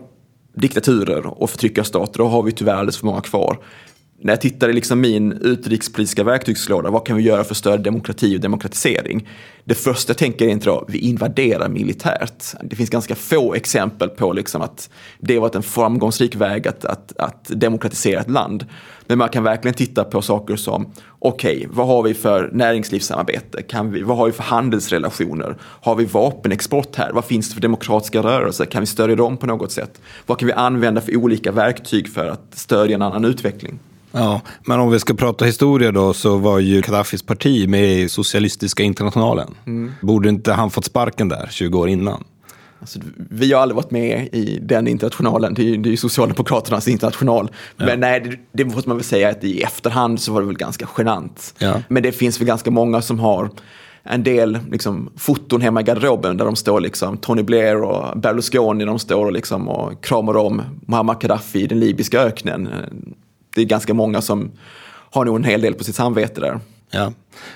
diktaturer och förtryckarstater, då har vi tyvärr alldeles för många kvar när jag tittar i liksom min utrikespolitiska verktygslåda, vad kan vi göra för att stödja demokrati och demokratisering? Det första jag tänker är inte då, vi invaderar militärt. Det finns ganska få exempel på liksom att det varit en framgångsrik väg att, att, att demokratisera ett land. Men man kan verkligen titta på saker som, okej, okay, vad har vi för näringslivssamarbete? Kan vi, vad har vi för handelsrelationer? Har vi vapenexport här? Vad finns det för demokratiska rörelser? Kan vi stödja dem på något sätt? Vad kan vi använda för olika verktyg för att stödja en annan utveckling? Ja, men om vi ska prata historia då så var ju Gaddafis parti med i Socialistiska internationalen. Mm. Borde inte han fått sparken där 20 år innan? Alltså, vi har aldrig varit med i den internationalen, det är ju, det är ju Socialdemokraternas international. Ja. Men nej, det, det, måste man väl säga att i efterhand så var det väl ganska genant. Ja. Men det finns väl ganska många som har en del liksom, foton hemma i garderoben där de står liksom, Tony Blair och Berlusconi, de står och, liksom, och kramar om Muammar Gaddafi i den libyska öknen det är ganska många som har nog en hel del på sitt samvete där. Ja.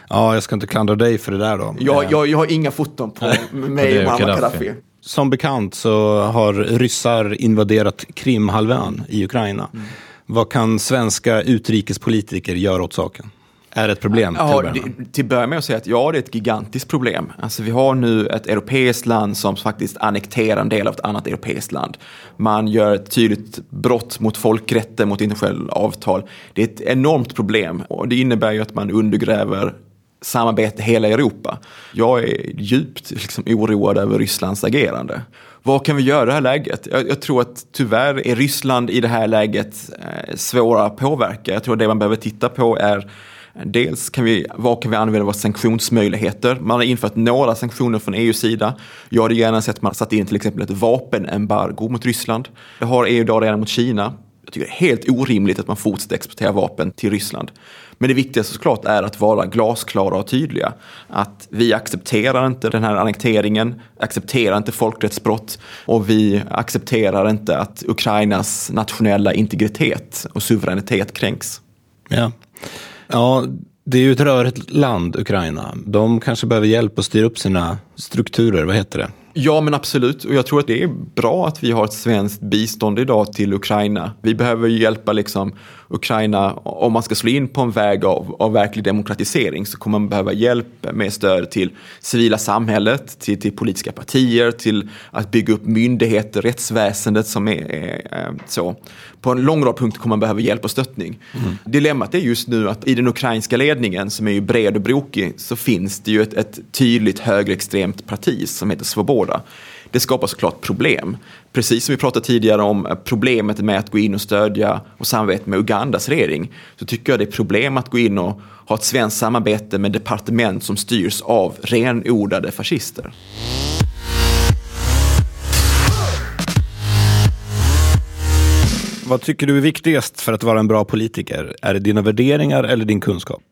ja, jag ska inte klandra dig för det där då. Jag, jag, jag har inga foton på mig och Muammar Gaddafi. Som bekant så har ryssar invaderat Krimhalvön i Ukraina. Mm. Vad kan svenska utrikespolitiker göra åt saken? Är ett problem? Ja, till, det, till början med att säga att ja, det är ett gigantiskt problem. Alltså, vi har nu ett europeiskt land som faktiskt annekterar en del av ett annat europeiskt land. Man gör ett tydligt brott mot folkrätten, mot internationella avtal. Det är ett enormt problem och det innebär ju att man undergräver samarbete i hela Europa. Jag är djupt liksom, oroad över Rysslands agerande. Vad kan vi göra i det här läget? Jag, jag, tror att tyvärr är Ryssland i det här läget eh, svåra att påverka. Jag tror att det man behöver titta på är Dels kan vi, vad kan vi använda våra sanktionsmöjligheter? Man har infört några sanktioner från EUs sida. Jag hade gärna sett att man satt in till exempel ett vapenembargo mot Ryssland. Det har EU idag redan mot Kina. Jag tycker det är helt orimligt att man fortsätter exportera vapen till Ryssland. Men det viktigaste såklart är att vara glasklara och tydliga. Att vi accepterar inte den här annekteringen, accepterar inte folkrättsbrott och vi accepterar inte att Ukrainas nationella integritet och suveränitet kränks. Ja. Ja, det är ju ett rörigt land, Ukraina. De kanske behöver hjälp att styra upp sina strukturer, vad heter det? Ja, men absolut. Och jag tror att det är bra att vi har ett svenskt bistånd idag till Ukraina. Vi behöver hjälpa liksom Ukraina, om man ska slå in på en väg av, av verklig demokratisering så kommer man behöva hjälp med stöd till civila samhället, till, till politiska partier, till att bygga upp myndigheter, rättsväsendet som är, är så. På en lång rad punkter kommer man behöva hjälp och stöttning. Mm. Dilemmat är just nu att i den ukrainska ledningen, som är ju bred och brokig, så finns det ju ett, ett tydligt högerextremt parti som heter Svoboda det skapar såklart problem. Precis som vi pratade tidigare om problemet med att gå in och stödja och samarbeta med Ugandas regering så tycker jag det är problem att gå in och ha ett svenskt samarbete med departement som styrs av renodlade fascister. Vad tycker du är viktigast för att vara en bra politiker? Är det dina värderingar eller din kunskap?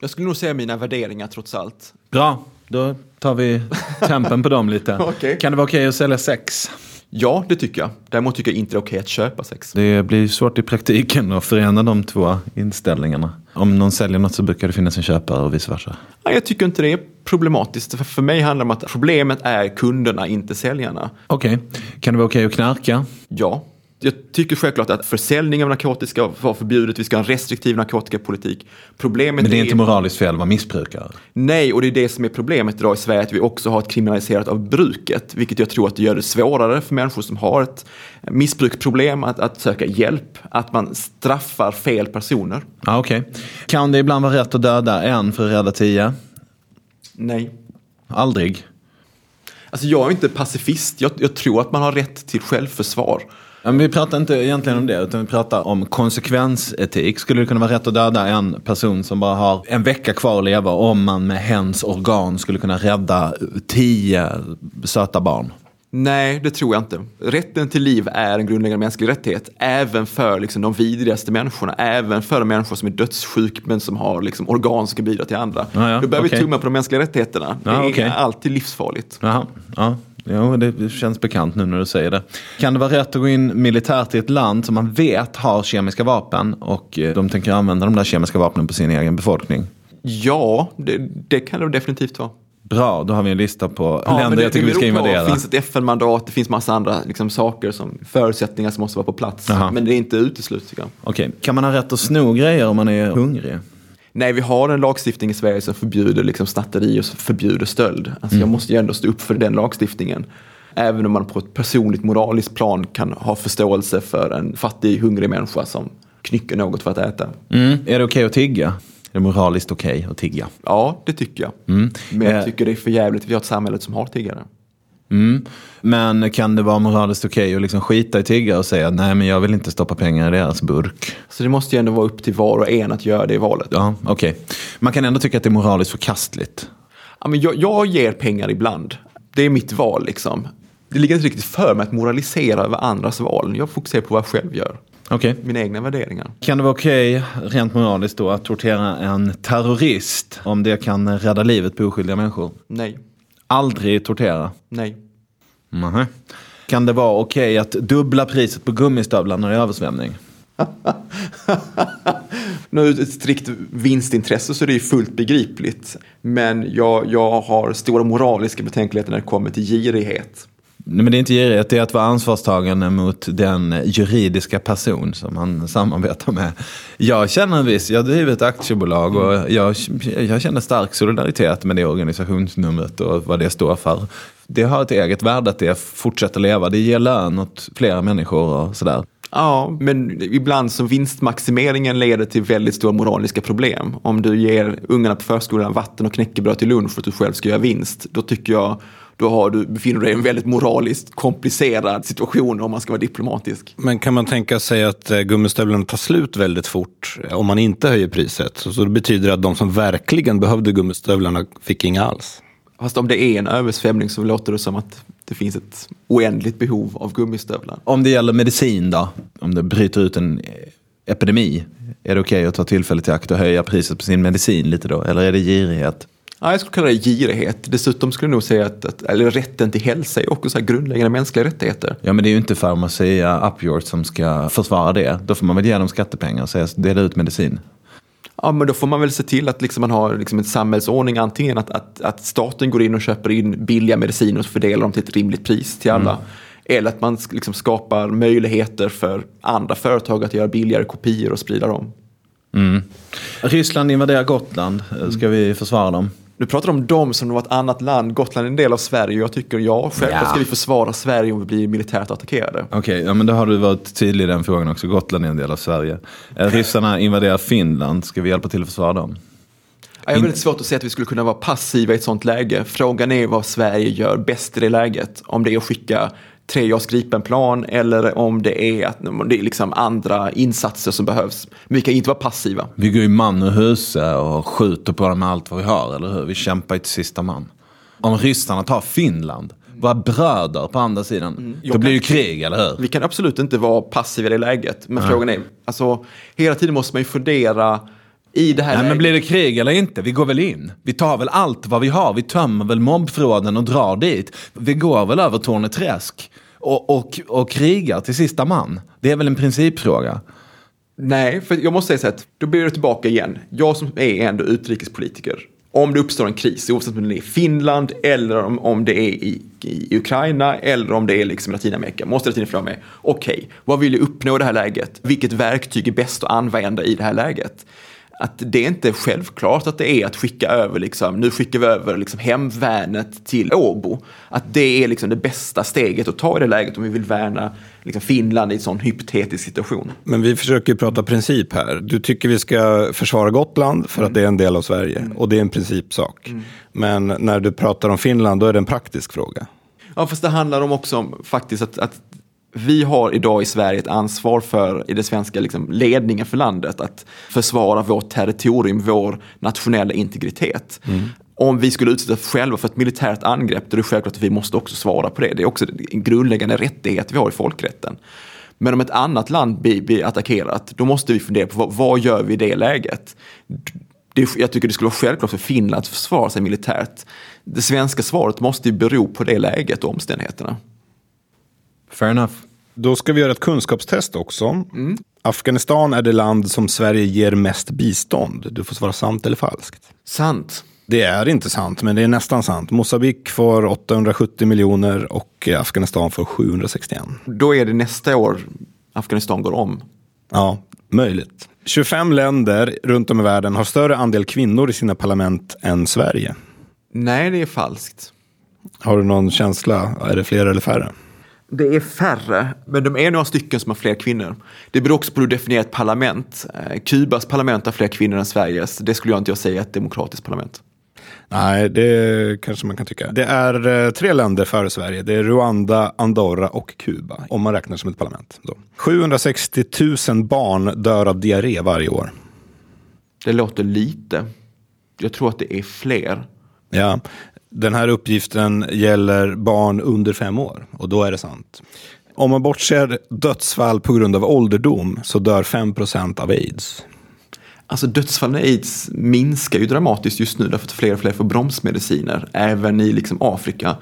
Jag skulle nog säga mina värderingar trots allt. Bra, då tar vi tempen på dem lite. okay. Kan det vara okej okay att sälja sex? Ja, det tycker jag. Däremot tycker jag inte det är okej att köpa sex. Det blir svårt i praktiken att förena de två inställningarna. Om någon säljer något så brukar det finnas en köpare och vice versa. Ja, jag tycker inte det är problematiskt. För, för mig handlar det om att problemet är kunderna, inte säljarna. Okej. Okay. Kan det vara okej att knarka? Ja, jag tycker självklart att försäljning av narkotika vara förbjudet. Vi ska ha en restriktiv narkotikapolitik. Problemet Men det är, är inte moraliskt fel att vara missbrukare? Nej, och det är det som är problemet idag i Sverige. Att vi också har ett kriminaliserat av bruket. Vilket jag tror att det gör det svårare för människor som har ett missbruksproblem att, att söka hjälp. Att man straffar fel personer. Ah, okay. Kan det ibland vara rätt att döda en för att rädda tio? Nej. Aldrig? Alltså jag är inte pacifist. Jag, jag tror att man har rätt till självförsvar. Men vi pratar inte egentligen om det, utan vi pratar om konsekvensetik. Skulle det kunna vara rätt att döda en person som bara har en vecka kvar att leva om man med hens organ skulle kunna rädda tio söta barn? Nej, det tror jag inte. Rätten till liv är en grundläggande mänsklig rättighet. Även för liksom, de vidrigaste människorna. Även för de människor som är dödssjuka men som har liksom, organ som kan bidra till andra. Ah, ja, Då behöver okay. vi tumma på de mänskliga rättigheterna. Det ah, okay. är alltid livsfarligt. Aha, ah. Jo, det känns bekant nu när du säger det. Kan det vara rätt att gå in militärt i ett land som man vet har kemiska vapen och eh, de tänker använda de där kemiska vapnen på sin egen befolkning? Ja, det, det kan det definitivt vara. Bra, då har vi en lista på Ja, länder det- jag tycker vi ska invadera. Det finns ett FN-mandat, det finns massa andra liksom, saker, som, förutsättningar som måste vara på plats. Jaha. Men det är inte uteslutet tycker jag. Okej, kan man ha rätt att sno grejer om man är hungrig? Nej, vi har en lagstiftning i Sverige som förbjuder liksom, snatteri och förbjuder stöld. Alltså, Mm. Jag måste ju ändå stå upp för den lagstiftningen. Även om man på ett personligt moraliskt plan kan ha förståelse för en fattig, hungrig människa som knycker något för att äta. Mm. Är det okej att tigga? Är det moraliskt okej att tigga? Ja, det tycker jag. Mm. Men jag Eh. tycker det är för jävligt att vi har ett samhälle som har tiggare. Mm. Men kan det vara moraliskt okej att liksom skita i tiggare och säga nej men jag vill inte stoppa pengar i deras burk? Så det måste ju ändå vara upp till var och en att göra det valet. Ja, okej. Man kan ändå tycka att det är moraliskt förkastligt. Ja, men jag, jag ger pengar ibland. Det är mitt val liksom. Det ligger inte riktigt för mig att moralisera över andras val. Jag fokuserar på vad jag själv gör. Okej. Mina egna värderingar. Kan det vara okej, rent moraliskt då, att tortera en terrorist om det kan rädda livet på oskyldiga människor? Nej. Aldrig tortera? Nej. Mhm. Kan det vara okej att dubbla priset på gummistövlar när det är översvämning? Nu ur ett strikt vinstintresse så är det ju fullt begripligt. Men jag, jag har stora moraliska betänkligheter när det kommer till girighet. Nej, men det är inte girighet, det är att vara ansvarstagande mot den juridiska person som man samarbetar med. Jag känner en viss, jag driver ett aktiebolag och jag, jag känner stark solidaritet med det organisationsnumret och vad det står för. Det har ett eget värde att det fortsätter leva, det ger lön åt flera människor och sådär. Ja, men ibland så vinstmaximeringen leder till väldigt stora moraliska problem. Om du ger ungarna på förskolan vatten och knäckebröd till lunch för att du själv ska göra vinst, då tycker jag då har du, befinner du dig i en väldigt moraliskt komplicerad situation om man ska vara diplomatisk. Men kan man tänka sig att eh, gummistövlarna tar slut väldigt fort eh, om man inte höjer priset? Så, det betyder att de som verkligen behövde gummistövlarna fick inga alls? Fast om det är en översvämning så låter det som att det finns ett oändligt behov av gummistövlar. Om det gäller medicin då, om det bryter ut en eh, epidemi, är det okej att ta tillfället i akt och höja priset på sin medicin lite då? Eller är det girighet? Ja, jag skulle kalla det girighet. Dessutom skulle jag nog säga att, att eller rätten till hälsa är också så grundläggande mänskliga rättigheter. Ja men det är ju inte Pharmacia Upjohn som ska försvara det. Då får man väl ge dem skattepengar och säga dela ut medicin. Ja, men då får man väl se till att liksom man har liksom en samhällsordning. Antingen att, att, att staten går in och köper in billiga mediciner och fördelar dem till ett rimligt pris till alla. Eller att man liksom skapar möjligheter för andra företag att göra billigare kopior och sprida dem. Ryssland invaderar Gotland. Ska vi försvara dem? Nu pratar de om dem som om det var ett annat land. Gotland är en del av Sverige och jag tycker ja, självklart ska vi försvara Sverige om vi blir militärt attackerade. Okej, ja, men då har du varit tydlig i den frågan också. Gotland är en del av Sverige. Eh, Ryssarna invaderar Finland. Ska vi hjälpa till att försvara dem? Ja, Jag har väldigt svårt att säga att vi skulle kunna vara passiva i ett sånt läge. Frågan är vad Sverige gör bäst i det läget. Om det är att skicka tre JAS Gripen-plan eller om det är, det är liksom andra insatser som behövs. Men vi kan inte vara passiva. Vi går ju man ur huset och skjuter på dem med allt vad vi har, eller hur? Vi kämpar ju till sista man. Om ryssarna tar Finland, våra bröder på andra sidan, då blir det ju krig, eller hur? Vi kan absolut inte vara passiva i det läget. Men frågan är, alltså hela tiden måste man ju fundera i det här Nej, läget. men blir det krig eller inte? Vi går väl in? Vi tar väl allt vad vi har? Vi tömmer väl mobbförråden och drar dit? Vi går väl över Torneträsk och, och, och krigar till sista man? Det är väl en principfråga? Nej, för jag måste säga så här, att då blir det tillbaka igen. Jag som är ändå utrikespolitiker. Om det uppstår en kris, oavsett om det är i Finland eller om, om det är i, i Ukraina eller om det är liksom Latinamerika, måste hela tiden fråga mig, okej, vad vill jag uppnå i det här läget? Vilket verktyg är bäst att använda i det här läget? Att det är inte självklart att det är att skicka över, liksom, nu skickar vi över liksom hemvärnet till Åbo. Att det är liksom det bästa steget att ta i det läget om vi vill värna liksom Finland i en sån hypotetisk situation. Men vi försöker ju prata princip här. Du tycker vi ska försvara Gotland för att det är en del av Sverige. Och det är en principsak. Men när du pratar om Finland, då är det en praktisk fråga. Ja, fast det handlar om också om faktiskt att, att vi har idag i Sverige ett ansvar för, i den svenska liksom, ledningen för landet, att försvara vårt territorium, vår nationella integritet. Om vi skulle utsätta oss själva för ett militärt angrepp, då är det självklart att vi måste också svara på det. Det är också en grundläggande rättighet vi har i folkrätten. Men om ett annat land blir, blir attackerat, då måste vi fundera på vad, vad gör vi i det läget? Det, jag tycker det skulle vara självklart för Finland att försvara sig militärt. Det svenska svaret måste ju bero på det läget och omständigheterna. Fair enough. Då ska vi göra ett kunskapstest också. Afghanistan är det land som Sverige ger mest bistånd. Du får svara sant eller falskt. Sant. Det är inte sant, men det är nästan sant. Mosambik får 870 miljoner och Afghanistan får 761. Då är det nästa år Afghanistan går om. Ja, möjligt. 25 länder runt om i världen har större andel kvinnor i sina parlament än Sverige. Nej, det är falskt. Har du någon känsla? Är det fler eller färre? Det är färre, men de är några stycken som har fler kvinnor. Det beror också på hur du definierar ett parlament. Eh, Kubas parlament har fler kvinnor än Sveriges. Det skulle jag inte säga är ett demokratiskt parlament. Nej, det kanske man kan tycka. Det är eh, tre länder före Sverige. Det är Rwanda, Andorra och Kuba. Om man räknar som ett parlament. Då. 760 000 barn dör av diarré varje år. Det låter lite. Jag tror att det är fler. Ja, den här uppgiften gäller barn under fem år och då är det sant. Om man bortser dödsfall på grund av ålderdom så dör 5% av aids. Alltså dödsfallen i aids minskar ju dramatiskt just nu därför att fler och fler får bromsmediciner, även i liksom Afrika.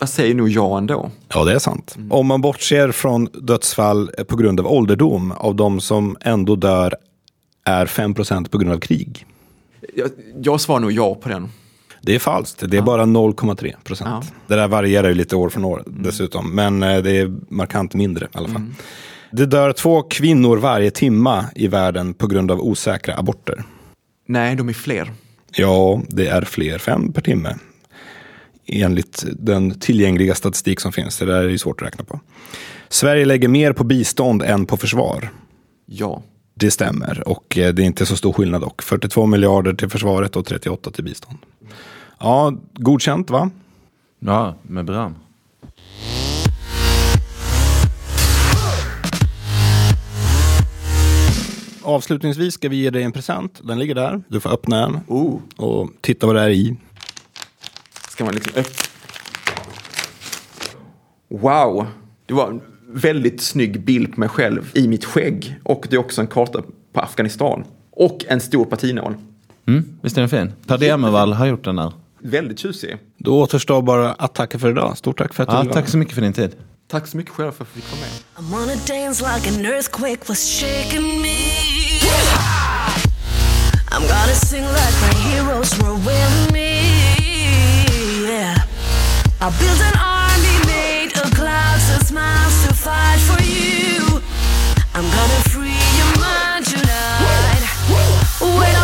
Jag säger nog ja ändå. Ja, det är sant. Mm. Om man bortser från dödsfall på grund av ålderdom, av de som ändå dör är 5% på grund av krig. Jag, jag svarar nog ja på den. Det är falskt. Det är ja. bara 0,3 procent. Ja. Det där varierar ju lite år från år mm. dessutom. Men eh, det är markant mindre i alla fall. Mm. Det dör två kvinnor varje timma i världen på grund av osäkra aborter. Nej, de är fler. Ja, det är fler. Fem per timme. Enligt den tillgängliga statistik som finns. Det där är ju svårt att räkna på. Sverige lägger mer på bistånd än på försvar. Ja. Det stämmer och eh, det är inte så stor skillnad dock. 42 miljarder till försvaret och 38 till bistånd. Ja, godkänt va? Ja, med beröm. Avslutningsvis ska vi ge dig en present. Den ligger där. Du får öppna den oh. och titta vad det är i. Ska man liksom öppna? Wow! Det var väldigt snygg bild på mig själv i mitt skägg. Och det är också en karta på Afghanistan. Och en stor patinål. Mm, visst är den fin? Per Demervall har gjort den där. Väldigt tjusig. Då återstår bara att tacka för idag. Stort tack för att du ja, Tack så mycket för din tid. Tack så mycket själv för att jag fick vara med. I'm wanna dance like an earthquake was shaking me I'm gonna sing like my heroes were with me yeah. I built an army made of clouds and smiles fight for you. I'm gonna free your mind tonight. When